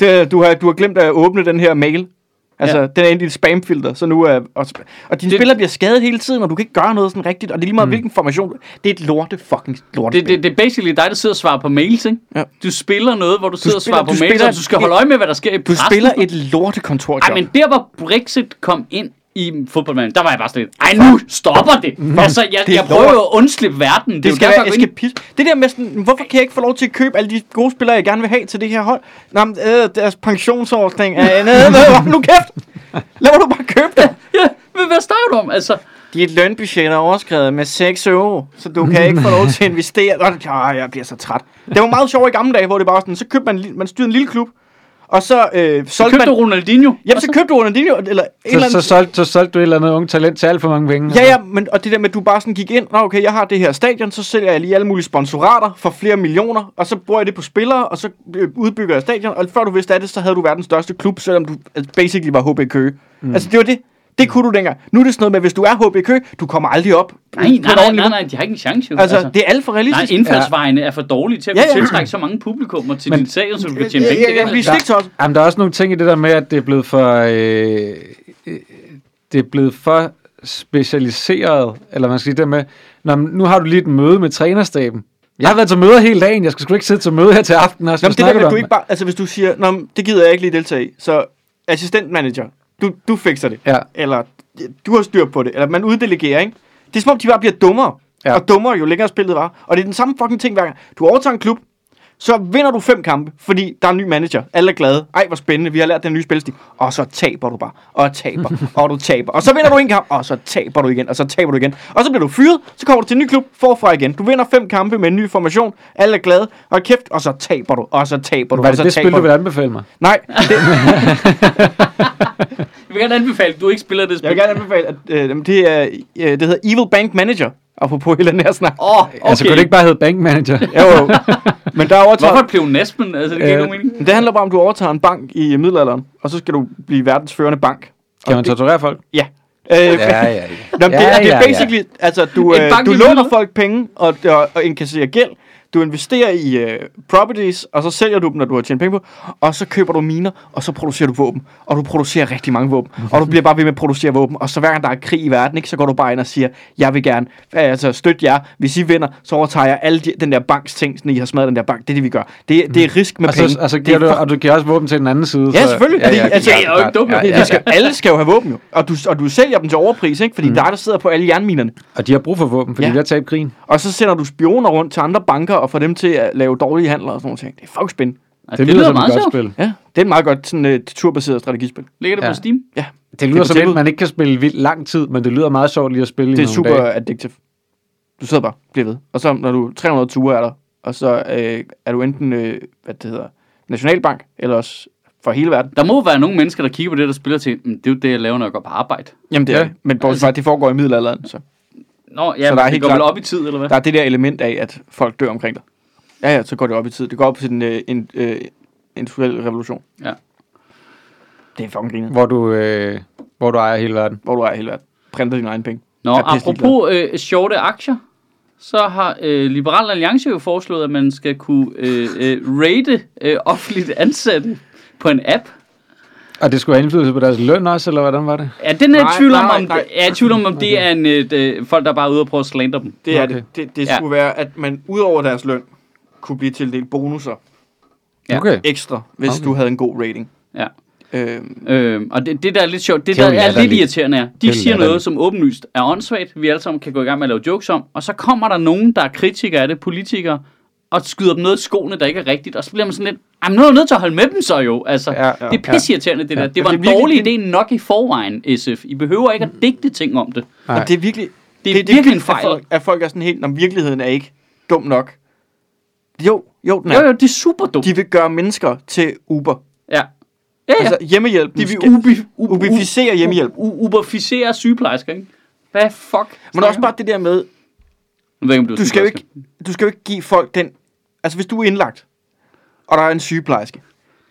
det, du, har, du har glemt at åbne den her mail. Altså, Ja. den er inde i dit spamfilter, så nu er... Og, og dine Det- spillere bliver skadet hele tiden, og du kan ikke gøre noget sådan rigtigt, og det er lige meget, mm. hvilken formation... du- Det er et lorte fucking lorte Det, det, det er basically dig, der sidder og svarer på mails, ikke? Ja. Du spiller noget, hvor du sidder og spiller- svarer på du mails, spiller og du skal et- holde øje med, hvad der sker i Du pressen. spiller et lortekontorjob. Ej, men der hvor Brexit kom ind i fodboldmanden, der var jeg bare sådan lidt, ej nu stopper det. Altså, jeg, Det jeg prøver jo at undslippe verden. Det, Det skal være eskapist. Det der med sådan, hvorfor kan jeg ikke få lov til at købe alle de gode spillere, jeg gerne vil have til det her hold? Nå, men, øh, deres pensionsordning er nede. Hold nu kæft! Lad mig nu bare købe det. [LAUGHS] Ja, men hvad snakker du om? Altså, Dit lønbudget er overskrevet med 6 euro, så du kan ikke få lov til at investere. Åh, ja, jeg bliver så træt. Det var meget sjovt i gamle dage, hvor det bare sådan, så købte man, man styrede en lille klub, og så øh, så solgte købte man... du Ronaldinho. Jamen, så købte du Ronaldinho, eller en eller Så, anden... så, solgte, så solgte du et eller andet unge talent til alt for mange penge. Ja, ja, men, og det der med, at du bare sådan gik ind, Nå, okay, jeg har det her stadion, så sælger jeg lige alle mulige sponsorater for flere millioner, og så bruger jeg det på spillere, og så øh, udbygger jeg stadion, og før du vidste af det, så havde du verdens største klub, selvom du altså, basically var HB Køge. Mm. Altså, det var det. Det kunne du dengang. Nu er det sådan noget med, hvis du er HB Køge, du kommer aldrig op. Nej, nej, nej, nej, nej, de har ikke en chance jo. Altså, det er alt for nej, realistisk. indfaldsvejene er for dårlige til at Ja, ja. tiltrække så mange publikummer til Men- din stadion, så du kan tjene Ja, penge. ja, ja, Det vi stik også. Jamen, der er også nogle ting i det der med, at det er blevet for... Øh, øh, det er blevet for specialiseret, eller man skal sige det med, Nå, men nu har du lige et møde med trænerstaben. Jeg har været til møder hele dagen, jeg skal sgu ikke sidde til møde her til aften. Og Nå, men det der du ikke bare, altså hvis du siger, Nå, det gider jeg ikke lige deltage i, så assistentmanager, du, du fikser det. Ja. Eller du har styr på det. Eller man uddelegerer, ikke? Det er som om, de bare bliver dummere. Ja. Og dummere, jo længere spillet var. Og det er den samme fucking ting hver gang. Du overtager en klub, så vinder du fem kampe, fordi der er en ny manager. Alle er glade. Ej, hvor spændende, vi har lært den nye spilstil. Og så taber du bare, og taber, [LAUGHS] og du taber. Og så vinder du en kamp, og så taber du igen, og så taber du igen. Og så bliver du fyret, så kommer du til en ny klub, forfra igen. Du vinder fem kampe med en ny formation, alle er glade, og kæft, og så taber du, og så taber du, Var og det så det taber spil, du du. vil anbefale mig? Nej, det, [LAUGHS] Jeg vil gerne anbefale, at du ikke spiller det spil. jeg vil gerne anbefale, at øh, det, er, øh, det hedder Evil Bank Manager, apropos hele den her snak. Åh, oh, okay. Altså, kunne det ikke bare hedde Bank Manager? [LAUGHS] Jo, jo. Men der er overtaget, Hvorfor blev Nesben? Altså, det giver ikke Øh, mening. det handler bare om, at du overtager en bank i middelalderen, og så skal du blive verdens førende bank. Kan man torturere folk? Ja. Øh, Ja, ja, ja. [LAUGHS] Nå, det, Ja, det ja, er ja. basically, altså du, øh, du låner folk penge og, og, og inkasserer gæld. Du investerer i øh, properties, og så sælger du dem, når du har tjent penge på. Og så køber du miner, og så producerer du våben. Og du producerer rigtig mange våben. Og du bliver bare ved med at producere våben. Og så hver gang der er krig i verden, ikke, så går du bare ind og siger, jeg vil gerne øh, altså, støtte jer. Hvis I vinder, så overtager jeg alle de, den der banks ting, sådan I har smadret den der bank. Det er det, vi gør. Det, det er risk med Og penge. så, og så Det giver er du, og du giver også våben til den anden side. Ja, så- selvfølgelig. Fordi, altså, Ja, ja, skal, alle skal jo have våben jo. Og du, og du sælger dem til overpris, ikke? Fordi mm. der er der sidder på alle jernminerne. Og de har brug for våben, fordi ja. de har tabt krigen. Og så sender du spioner rundt til andre banker og får dem til at lave dårlige handler og sådan noget ting. Det er fucking spændende. Altså, det, lyder som et meget godt sjovt. spil. Ja, det er et meget godt sådan, uh, turbaseret strategispil. Ligger det på Ja. Steam? Ja, Det lyder er på som et, man ikke kan spille vildt lang tid, men det lyder meget sjovt lige at spille i det er super dage. addictive. Du sidder bare bliver ved. Og så når du 300 ture er der, og så øh, er du enten, øh, hvad det hedder, nationalbank, eller også for hele verden. Der må være nogle mennesker, der kigger på det, der spiller til, "Mm, det er jo det, jeg laver, når jeg går på arbejde. Jamen det er Ja. det. Men bortset fra, at det foregår i middelalderen, så Nå, ja, Så der er det helt går vel klart- op i tid, eller hvad? der er det der element af, at folk dør omkring dig. Ja, ja, så går det op i tid. Det går op til den øh, en, øh, industrielle revolution. Ja. Det er fucking griner. Hvor du, øh, hvor du ejer hele verden. Hvor du er hele verden. Printer dine egne penge. Nå, apropos øh, shorte aktier, så har øh, Liberal Alliance jo foreslået, at man skal kunne øh, øh, rate øh, offentligt ansatte på en app. Og det skulle have indflydelse på deres løn også, eller hvordan var det? Ja, den er jeg tvivl om, nej, om, nej. jeg er tvivl om, om det er en, øh, øh, folk, der bare er ude og prøve at slandre dem. Det er Okay. det. Det, det Ja. skulle være, at man ud over deres løn kunne blive tildelt bonusser Ja. Okay. ekstra, hvis Okay. okay. du havde en god rating. Ja. Øhm, Øh, og det, det, der er lidt sjovt, det Det er der er lidt irriterende er, er de siger noget, som åbenlyst er åndssvagt, vi alle sammen kan gå i gang med at lave jokes om, og så kommer der nogen, der er kritikere af det, politikere, og skyder dem noget i skoene, der ikke er rigtigt, og så bliver man sådan lidt, jamen nu er jeg nødt til at holde med dem så jo, altså, Ja, ja, ja, det er pisseirriterende det der, det var det en er virkelig- dårlig det- idé nok i forvejen, SF, I behøver ikke at digte ting om det. Nej. og det er virkelig... Det er virkelig en at fejl. folk, at folk er sådan helt, om virkeligheden er ikke dum nok. Jo, jo, den Jo, er. jo, det er super dumt. De vil gøre mennesker til Uber. Ja. Ja, ja. Altså hjemmehjælpen de vil ubi, u, ubificere hjemmehjælp. u, uberficere sygeplejersker, ikke? Hvad fuck? Men også bare det der med, Jeg ved ikke, om du, er du skal, jo ikke, du skal jo ikke give folk den... Altså hvis du er indlagt, og der er en sygeplejerske,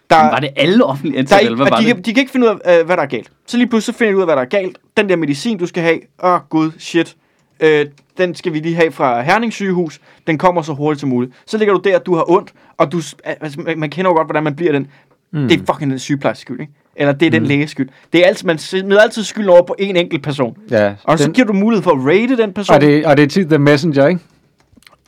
der, Var det alle offentlige der ansatte, ikke, eller hvad og var de, det? de kan ikke finde ud af, øh, hvad der er galt. Så lige pludselig så finder de ud af, hvad der er galt. Den der medicin, du skal have, åh oh, gud, shit, øh, den skal vi lige have fra Herning sygehus. Den kommer så hurtigt som muligt. Så ligger du der, du har ondt, og du, altså, man, kender jo godt, hvordan man bliver den. Mm. Det er fucking den sygeplejerske skyld, ikke? eller det er den læges skyld. Det er altid, man smider altid skyld over på en enkelt person. Ja, Og så den, giver du mulighed for at rate den person. og, det, og det er tit The Messenger, ikke?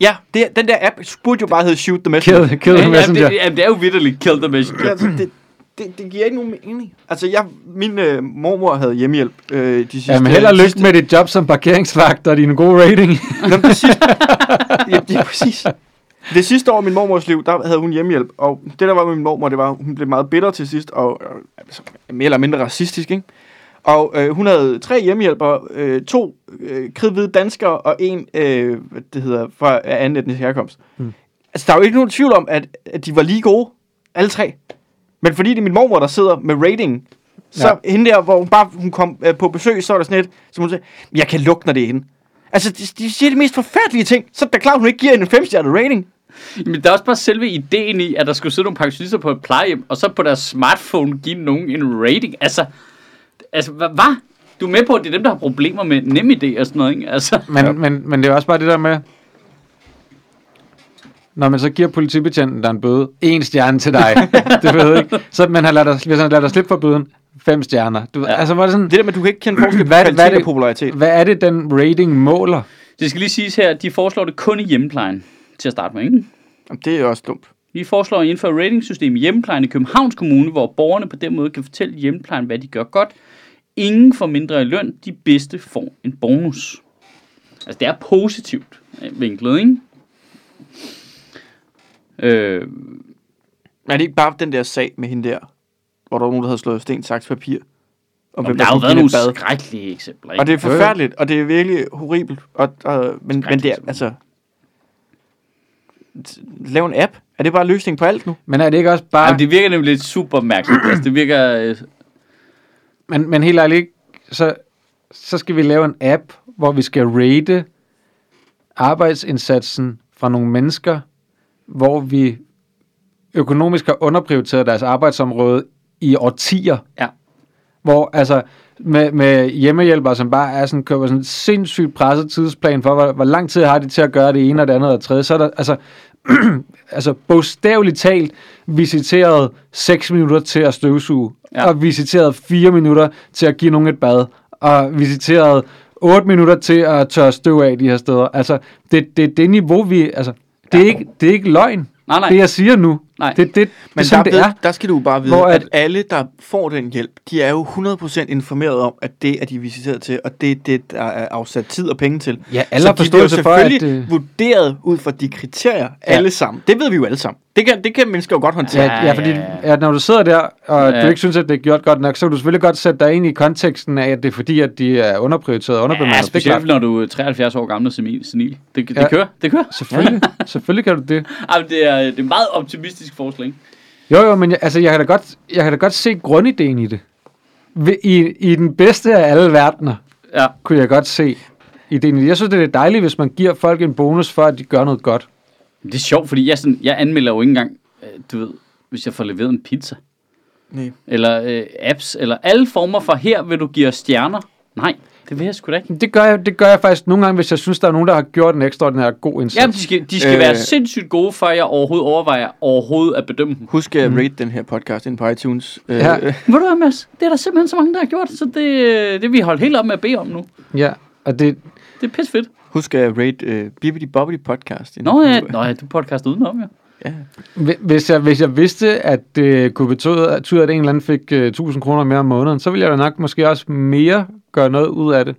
Ja, det, den der app burde jo bare hedde Shoot the Messenger. Kill, kill the ja, Messenger. det, ja, det er jo vidderligt kill the messenger. Ja, altså, det, det, det giver ikke nogen mening. Altså, jeg, min øh, mormor havde hjemmehjælp øh, de sidste... Jamen held og lykke sidste, med dit job som parkeringsvagt og din gode rating. [LAUGHS] Nå, det sidste, [LAUGHS] ja, det er præcis. Det sidste år i min mormors liv, der havde hun hjemmehjælp, og det der var med min mormor, det var, hun blev meget bitter til sidst, og øh, altså, mere eller mindre racistisk, ikke? Og øh, hun havde tre hjemmehjælpere, øh, to øh, kridhvide danskere, og en, øh, hvad det hedder, fra af anden etnisk herkomst. Mm. Altså, der er jo ikke nogen tvivl om, at, at de var lige gode, alle tre. Men fordi det er min mormor, der sidder med rating, så Ja. hende der, hvor hun bare hun kom øh, på besøg, så er der sådan et, som hun siger, jeg kan lugte, når det er hende. Altså, de, de siger de mest forfærdelige ting, så er det da klart, hun ikke giver en 5-stjernet rating. Men der er også bare selve ideen i, at der skulle sidde nogle pensionister på et plejehjem, og så på deres smartphone give nogen en rating. Altså, altså hvad? hva? Du er med på, at det er dem, der har problemer med NemID og sådan noget, ikke? Altså, Men, Ja. men, men det er også bare det der med, når man så giver politibetjenten der en bøde, en stjerne til dig, [LAUGHS] det ved jeg ikke, så man har ladet dig, hvis han lader dig slippe for bøden, fem stjerner. Du, Ja. Altså, var det sådan, Det der med, at du kan ikke kende [CLEARS THROAT] forskel på Hvad er hvad er det- popularitet. hvad er det, den rating måler? det skal lige siges her, at de foreslår det kun i hjemmeplejen til at starte med, ikke? Jamen, det er også dumt. Vi foreslår at indføre et ratingsystem i hjemmeplejen i Københavns Kommune, hvor borgerne på den måde kan fortælle hjemmeplejen, hvad de gør godt. Ingen får mindre i løn, de bedste får en bonus. Altså, det er positivt øh, vinklet, ikke? Øh, er det ikke bare den der sag med hende der, hvor der var nogen, der havde slået sten, saks, papir? Om og der har jo været nogle bad. skrækkelige eksempler, ikke? Og det er forfærdeligt, og det er virkelig horribelt. Og, og, men, men det er, altså... Lav en app. Er det bare løsningen på alt nu? Men er det ikke også bare... Jamen, det virker nemlig lidt super mærkeligt. altså, det virker... Øh, Men, men helt ærligt, så, så skal vi lave en app, hvor vi skal rate arbejdsindsatsen fra nogle mennesker, hvor vi økonomisk har underprioriteret deres arbejdsområde i årtier. Ja. Hvor altså med, med hjemmehjælpere, som bare er sådan, køber sådan en sindssygt presset tidsplan for, hvor, hvor lang tid har de til at gøre det ene og det andet og det tredje, så er der altså, [CLEARS THROAT] altså bogstaveligt talt visiteret 6 minutter til at støvsuge, Ja. og visiteret 4 minutter til at give nogen et bad, og visiteret 8 minutter til at tørre støv af de her steder. Altså, det, det, det niveau, vi... Altså, det, er ikke, det er ikke løgn, nej, nej. det jeg siger nu. Nej. Det, det, det Men sådan, der, det ved, er. der skal du bare vide, Hvor at, at- alle, der får den hjælp, de er jo 100% informeret om, at det er de visiteret til, og det er det, der er afsat tid og penge til. Ja, alle Så de bliver jo for, at... selvfølgelig vurderet ud fra de kriterier, Ja. alle sammen. Det ved vi jo alle sammen. Det kan, det kan mennesker jo godt håndtere. Ja, ja, fordi ja, ja. ja, når du sidder der, og Ja. du ikke synes, at det er gjort godt nok, så kan du selvfølgelig godt sætte dig ind i konteksten af, at det er fordi, at de er underprioriteret og underbemandet. Ja, det er klart. specielt når du er 73 år gammel og senil. senil. Det, det Ja. kører, det kører. Selvfølgelig, [LAUGHS] selvfølgelig kan du det. Ej, men det er, det er et meget optimistisk forslag. ikke? Jo, jo, men jeg, altså, jeg, kan da godt, jeg kan da godt se grundideen i det. I, I den bedste af alle verdener, Ja. kunne jeg godt se ideen i det. Jeg synes, det er dejligt, hvis man giver folk en bonus for, at de gør noget godt. Det er sjovt, fordi jeg, sådan, jeg anmelder jo ikke engang, øh, du ved, hvis jeg får leveret en pizza. Nej. Eller øh, apps, eller alle former for, her vil du give os stjerner. Nej, det vil jeg sgu da ikke. Det gør, jeg, det gør jeg faktisk nogle gange, hvis jeg synes, der er nogen, der har gjort en ekstraordinær god indsats. Jamen, de skal, de skal øh, Øh. være sindssygt gode, før jeg overhovedet overvejer overhovedet at bedømme dem. Husk at rate den her podcast ind på iTunes. Øh, Ja. Ved du hvad, Mads? Det er der simpelthen så mange, der har gjort, så det, øh, det vi holdt helt op med at bede om nu. Ja, og det, Det er pisse fedt. Husk at rate øh, Bibbidi Bobbidi podcast. Nå ja, nå, ja du podcast udenom, ja. ja. Hvi- Hvis jeg, hvis jeg vidste, at det kunne betyde, at, en eller anden fik uh, 1000 kroner mere om måneden, så ville jeg da nok måske også mere gøre noget ud af det.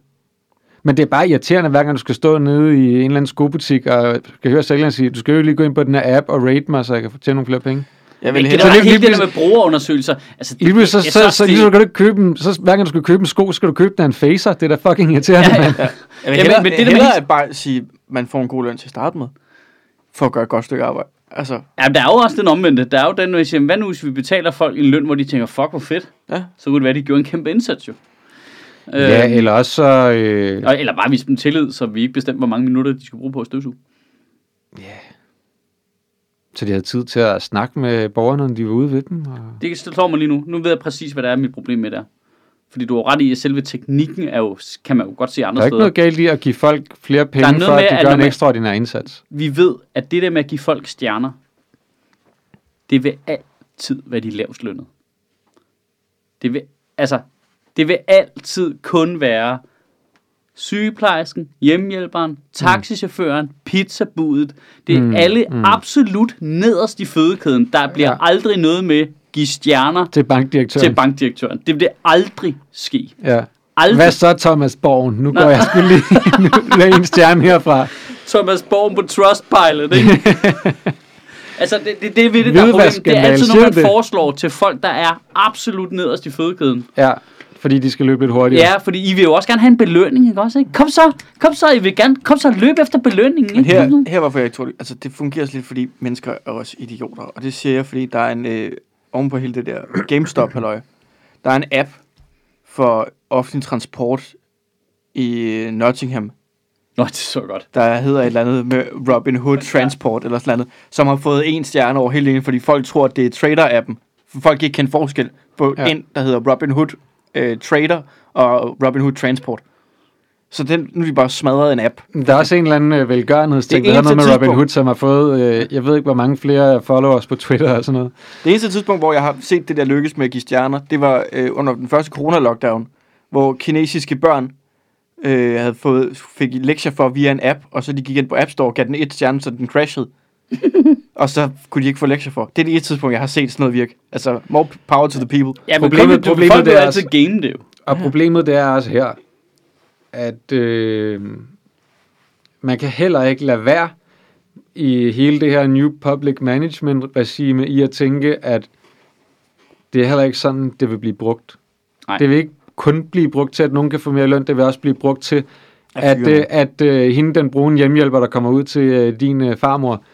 Men det er bare irriterende, hver gang du skal stå nede i en eller anden skobutik og skal høre sælgeren sige, du skal jo lige gå ind på den her app og rate mig, så jeg kan få tjene nogle flere penge. Jeg Men vil det hellere... der lige- hele det der med brugerundersøgelser. Altså, Lige pludselig, så, jeg så, synes, så, det- lige så kan du ikke købe dem, så hver gang du skal købe en sko, skal du købe den af en facer. Det er da fucking irriterende, Ja, ja. mand. Jeg vil Jamen, hellere, men men det der hellere at bare sige, at man får en god løn til at starte med, for at gøre et godt stykke arbejde. Altså, Ja, der er jo også den omvendte. Der er jo den, jeg siger, hvad nu hvis vi betaler folk en løn, hvor de tænker, fuck hvor fedt. ja. Så kunne det være, at de gjorde en kæmpe indsats jo. Ja, Øhm, eller også så... Øh, og- Eller bare vise dem tillid, så vi ikke bestemte, hvor mange minutter de skulle bruge på at støvsuge. så de havde tid til at snakke med borgerne, når de var ude ved dem. Og... Det slår mig lige nu. Nu ved jeg præcis, hvad der er mit problem med der. Fordi du har ret i, at selve teknikken er jo, kan man jo godt se Der andre er ikke steder. noget galt i at give folk flere penge, for at de at gør en man- ekstraordinær indsats. Vi ved, at det der med at give folk stjerner, det vil altid være de lavest lønnede. Det vil, altså, det vil altid kun være sygeplejersken, hjemmehjælperen, taxichaufføren, pizzabudet. Det er mm, alle mm. absolut nederst i fødekæden. Der bliver ja. aldrig noget med give stjerner Til bankdirektøren. til bankdirektøren. Det vil aldrig ske. Ja. Aldrig. Hvad så, Thomas Borgen? Nu går jeg sgu lige en stjerne herfra. Thomas Borg på Trustpilot, ikke? [LAUGHS] altså, det, det, det er ved det, der er. Det er altid noget, man det? foreslår til folk, der er absolut nederst i fødekæden. Ja, fordi de skal løbe lidt hurtigere. Ja, fordi I vil jo også gerne have en belønning, ikke også? Ikke? Kom så, kom så, I vil gerne, kom så, løb efter belønningen, Men ikke? her, her hvorfor jeg tror det. Altså, det fungerer også lidt, fordi mennesker er også idioter. Og det siger jeg, fordi der er en, øh, oven på hele det der gamestop halløj der er en app for offentlig transport i Nottingham, Nå, det er så godt. der hedder et eller andet med Robin Hood Transport eller sådan noget, som har fået en stjerne over hele linjen, fordi folk tror, at det er trader-appen. For folk ikke kende forskel på ja. en, der hedder Robin Hood øh, Trader og Robin Hood Transport. Så den, nu er de bare smadret en app. Der er også en eller anden øh, velgørenhedsting, Det der har noget med Robin Hood, som har fået, øh, jeg ved ikke, hvor mange flere followers på Twitter og sådan noget. Det eneste tidspunkt, hvor jeg har set det der lykkes med at give stjerner, det var øh, under den første corona-lockdown, hvor kinesiske børn øh, havde fået, fik lektier for via en app, og så de gik ind på App Store og gav den et stjerne, så den crashede. [LAUGHS] og så kunne de ikke få lektier for. Det er det eneste tidspunkt, jeg har set sådan noget virke. Altså, more power to the people. Ja, men Problemet- problemet, problemet, vil det er altid også- game det jo. Og problemet det er også her, at øh, man kan heller ikke lade være i hele det her New Public Management regime i at tænke, at det er heller ikke sådan, det vil blive brugt. Nej. Det vil ikke kun blive brugt til, at nogen kan få mere løn, det vil også blive brugt til, At at, øh, at øh, hende, den brune hjemmehjælper, der kommer ud til øh, din øh, farmor,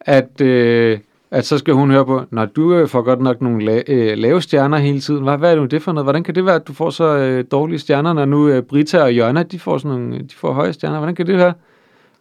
at, øh, at så skal hun høre på, når du øh, får godt nok nogle la- øh, lave stjerner hele tiden, hvad, hvad er det nu det for noget? Hvordan kan det være, at du får så øh, dårlige stjerner, når nu øh, Brita og Jonna, de får, sådan nogle, de får høje stjerner? Hvordan kan det være?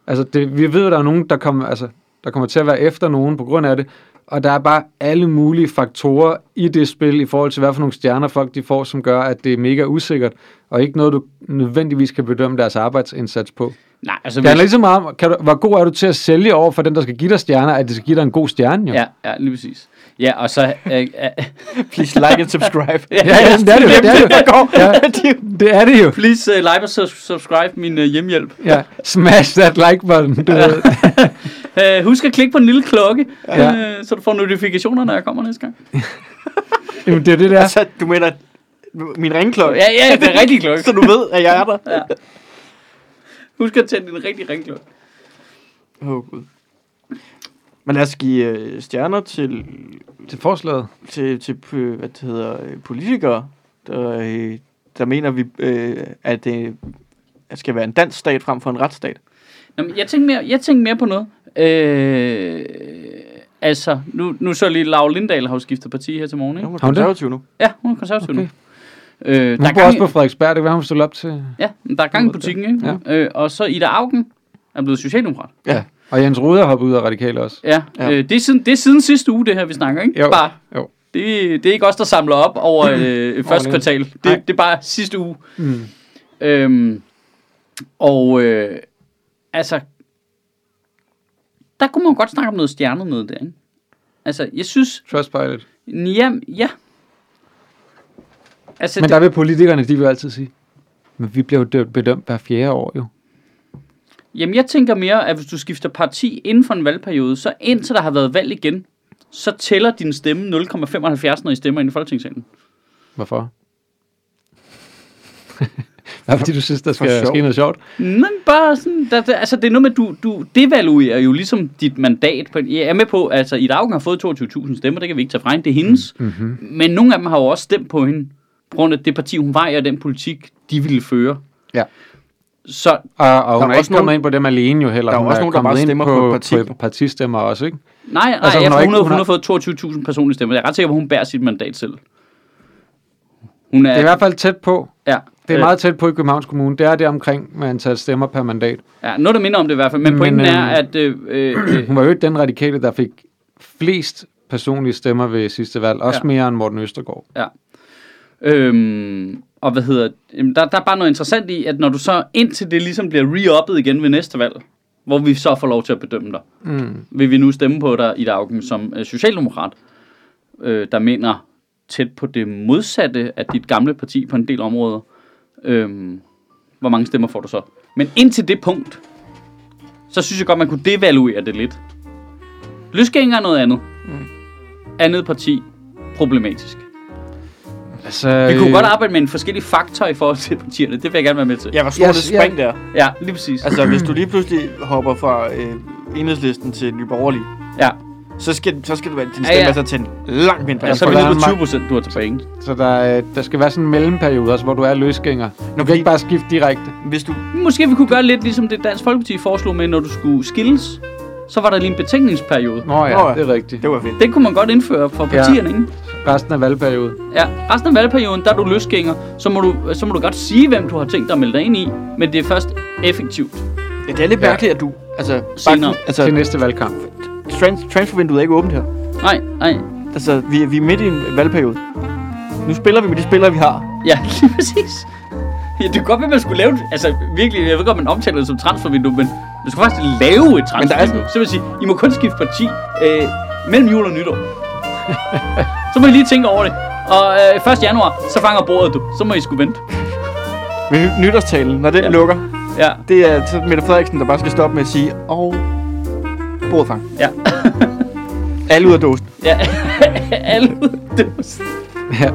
Altså, det, vi ved, at der er nogen, der kommer, altså, der kommer til at være efter nogen på grund af det, og der er bare alle mulige faktorer i det spil, i forhold til, hvad for nogle stjerner folk de får, som gør, at det er mega usikkert, og ikke noget, du nødvendigvis kan bedømme deres arbejdsindsats på. Nej, altså Det handler hvis, lige så meget om, kan du, hvor god er du til at sælge over for den, der skal give dig stjerner, at det skal give dig en god stjerne, jo. Ja, ja, lige præcis. Ja, og så... Øh, [LAUGHS] Please like and subscribe. [LAUGHS] ja, ja det er det jo. Det er det jo. Ja, [LAUGHS] det er det jo. please uh, like og sus- subscribe min uh, hjemmehjælp. Ja. Smash that like button. Du ved. Uh, husk at klikke på den lille klokke, Ja. uh, så du får notifikationer, når jeg kommer næste gang. [LAUGHS] Jamen, det er det der. Altså, du mener min ringklokke? Ja, ja, det er rigtig [LAUGHS] klokke. Så du ved, at jeg er der? Ja. Husk at tænde din rigtig ringklokke. Åh, oh, Gud. Men lad os give øh, stjerner til, Til forslaget. til, til øh, hvad det hedder, øh, politikere, der, øh, der mener, vi, øh, at det at skal være en dansk stat frem for en retsstat. Nå, men jeg tænkte mere, jeg tænkte mere på noget. Øh, altså, nu, nu så lige, Laura Lindahl har jo skiftet parti her til morgen, ikke? er Har hun det? konservativ nu. Ja, hun er konservativ Okay. nu. Øh, Hun der, er bor også på Frederiksberg, det kan være, hun stille op til. ja, der er gang i butikken, ikke? Ja. Øh, og så Ida Augen er blevet socialdemokrat. Ja. Og Jens Ruder hoppet ud af Radikale også. Ja, Ja. Øh, det, er siden, det er siden sidste uge, det her, vi snakker, ikke? Jo. Bare, Jo. det, det er ikke os, der samler op over øh, første det. kvartal. Det, Nej. det er bare sidste uge. Mm. Øhm, og øh, altså, der kunne man godt snakke om noget stjernet noget der, ikke? Altså, jeg synes, Trustpilot. ja, ja. Altså, Men der vil politikerne, de vil altid sige, men vi bliver jo dømt- bedømt hver fjerde år jo. Jamen, jeg tænker mere, at hvis du skifter parti inden for en valgperiode, så indtil der har været valg igen, så tæller din stemme 0,75, når I stemmer ind i Folketingssalen. Hvorfor? Hvad fordi du synes, der skal ske noget sjovt? Men bare sådan, der, der, altså det er noget med, du, du devaluerer jo ligesom dit mandat. På, jeg er med på, altså Ida Augen har fået 22.000 stemmer, det kan vi ikke tage fra hende, det er hendes. Mm-hmm. Men nogle af dem har jo også stemt på hende, på grund af det parti, hun var i, og den politik, de ville føre. Ja. Så Og, og Der hun er er ikke også kommet nogen- ind på dem alene jo heller. Der er hun også nogen, der bare ind stemmer på et parti. på partistemmer også, ikke? nej, nej Altså, hun jeg har ikke- hun, har, hun har fået 22.000 personlige stemmer. Jeg er ret sikker på, at hun bærer sit mandat selv. Hun er, Det er i hvert fald tæt på. ja, Det er øh, meget tæt på i Københavns Kommune. Det er det omkring med antal stemmer per mandat. Ja, noget, der minder om det i hvert fald. Men, Men, pointen er, øhm, at... Øh, øh, øh, Hun var jo ikke den radikale, der fik flest personlige stemmer ved sidste valg. Også Ja. mere end Morten Østergaard. Øhm, og hvad hedder jamen, der, der er bare noget interessant i, at når du så indtil det ligesom bliver re-uppet igen ved næste valg, hvor vi så får lov til at bedømme dig, Mm. vil vi nu stemme på dig i Augen som øh, socialdemokrat, øh, der mener tæt på det modsatte af dit gamle parti på en del områder. Øhm, hvor mange stemmer får du så? Men indtil det punkt, så synes jeg godt, man kunne devaluere det lidt. Løsgænger er noget andet. Mm. Andet parti, problematisk. Altså, Vi kunne godt arbejde med en forskellig faktor i forhold til partierne. Det vil jeg gerne være med til. Ja, hvor stort Yes, det spring der. Ja, lige præcis. Altså, hvis du lige pludselig hopper fra øh, enhedslisten til Nye Borgerlige, ja, så skal, så skal du være din Ja, ja. stemme altså til langt mindre. ja så er vi der nede på 20 mange- procent, du har tilbage, ikke? Så der, er- der skal være sådan en mellemperiode også, hvor du er løsgænger. Du kan fordi- ikke bare skifte direkte. Hvis du... Måske vi kunne gøre lidt ligesom det Dansk Folkeparti foreslog med, når du skulle skilles, så var der lige en betænkningsperiode. Nå ja, Nå ja. det er rigtigt. Det var fedt. Det kunne man godt indføre for partierne, ikke? Resten af valgperioden. Ja, resten af valgperioden, der er du løsgænger, så må du, så må du godt sige, hvem du har tænkt dig at melde dig ind i, men det er først effektivt. Ja, det er lidt Ja. mærkeligt, at du... Altså, Senere. altså Til næste valgkamp. Trans, transfervinduet er ikke åbent her. Nej, nej. Altså, vi, er- vi er midt i en valgperiode. Nu spiller vi med de spillere, vi har. Ja, [LAUGHS] lige præcis. Ja, det kunne godt være, man skulle lave. Altså, virkelig, jeg ved godt, man omtaler det som transfervindue, men man skulle faktisk lave et der er transfervindue. Så vil sige, I må kun skifte parti øh, mellem jul og nytår. [LAUGHS] så må I lige tænke over det. Og øh, 1. januar, så fanger bordet du. Så må I skulle vente. Med nytårstalen, når den Ja. lukker, Ja, det er Mette Frederiksen, der bare skal stoppe med at sige, og bordet fang. ja, [LAUGHS] Alle ud af dåsen. ja. [LAUGHS] Alle uddøs. Ja.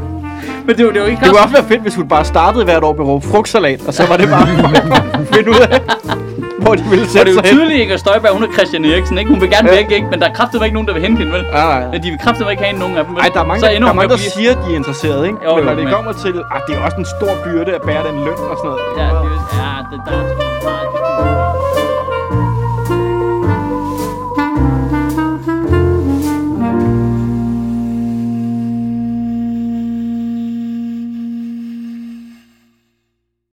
Men det var, det var ikke Det kunne også være fedt, hvis hun bare startede hvert år med at råbe frugtsalat, og så var det bare at [LAUGHS] finde ud af, hvor de ville Så det sætte er jo sig tydeligt, Inger Støjberg, hun er Christian Eriksen, ikke? Hun vil gerne Ja. væk, ikke? Men der er kraftigt ikke nogen, der vil hente hende, vel? Nej, nej, nej. Men de vil kraftigt ikke have nogen af dem, vel? Ej, der er mange, så der, der, er mange, at der blive... siger, at de er interesserede, ikke? Jo, men jo, når det men- kommer til, at det er også en stor byrde at bære den løn og sådan noget. Ja, det, ja, det, der er meget...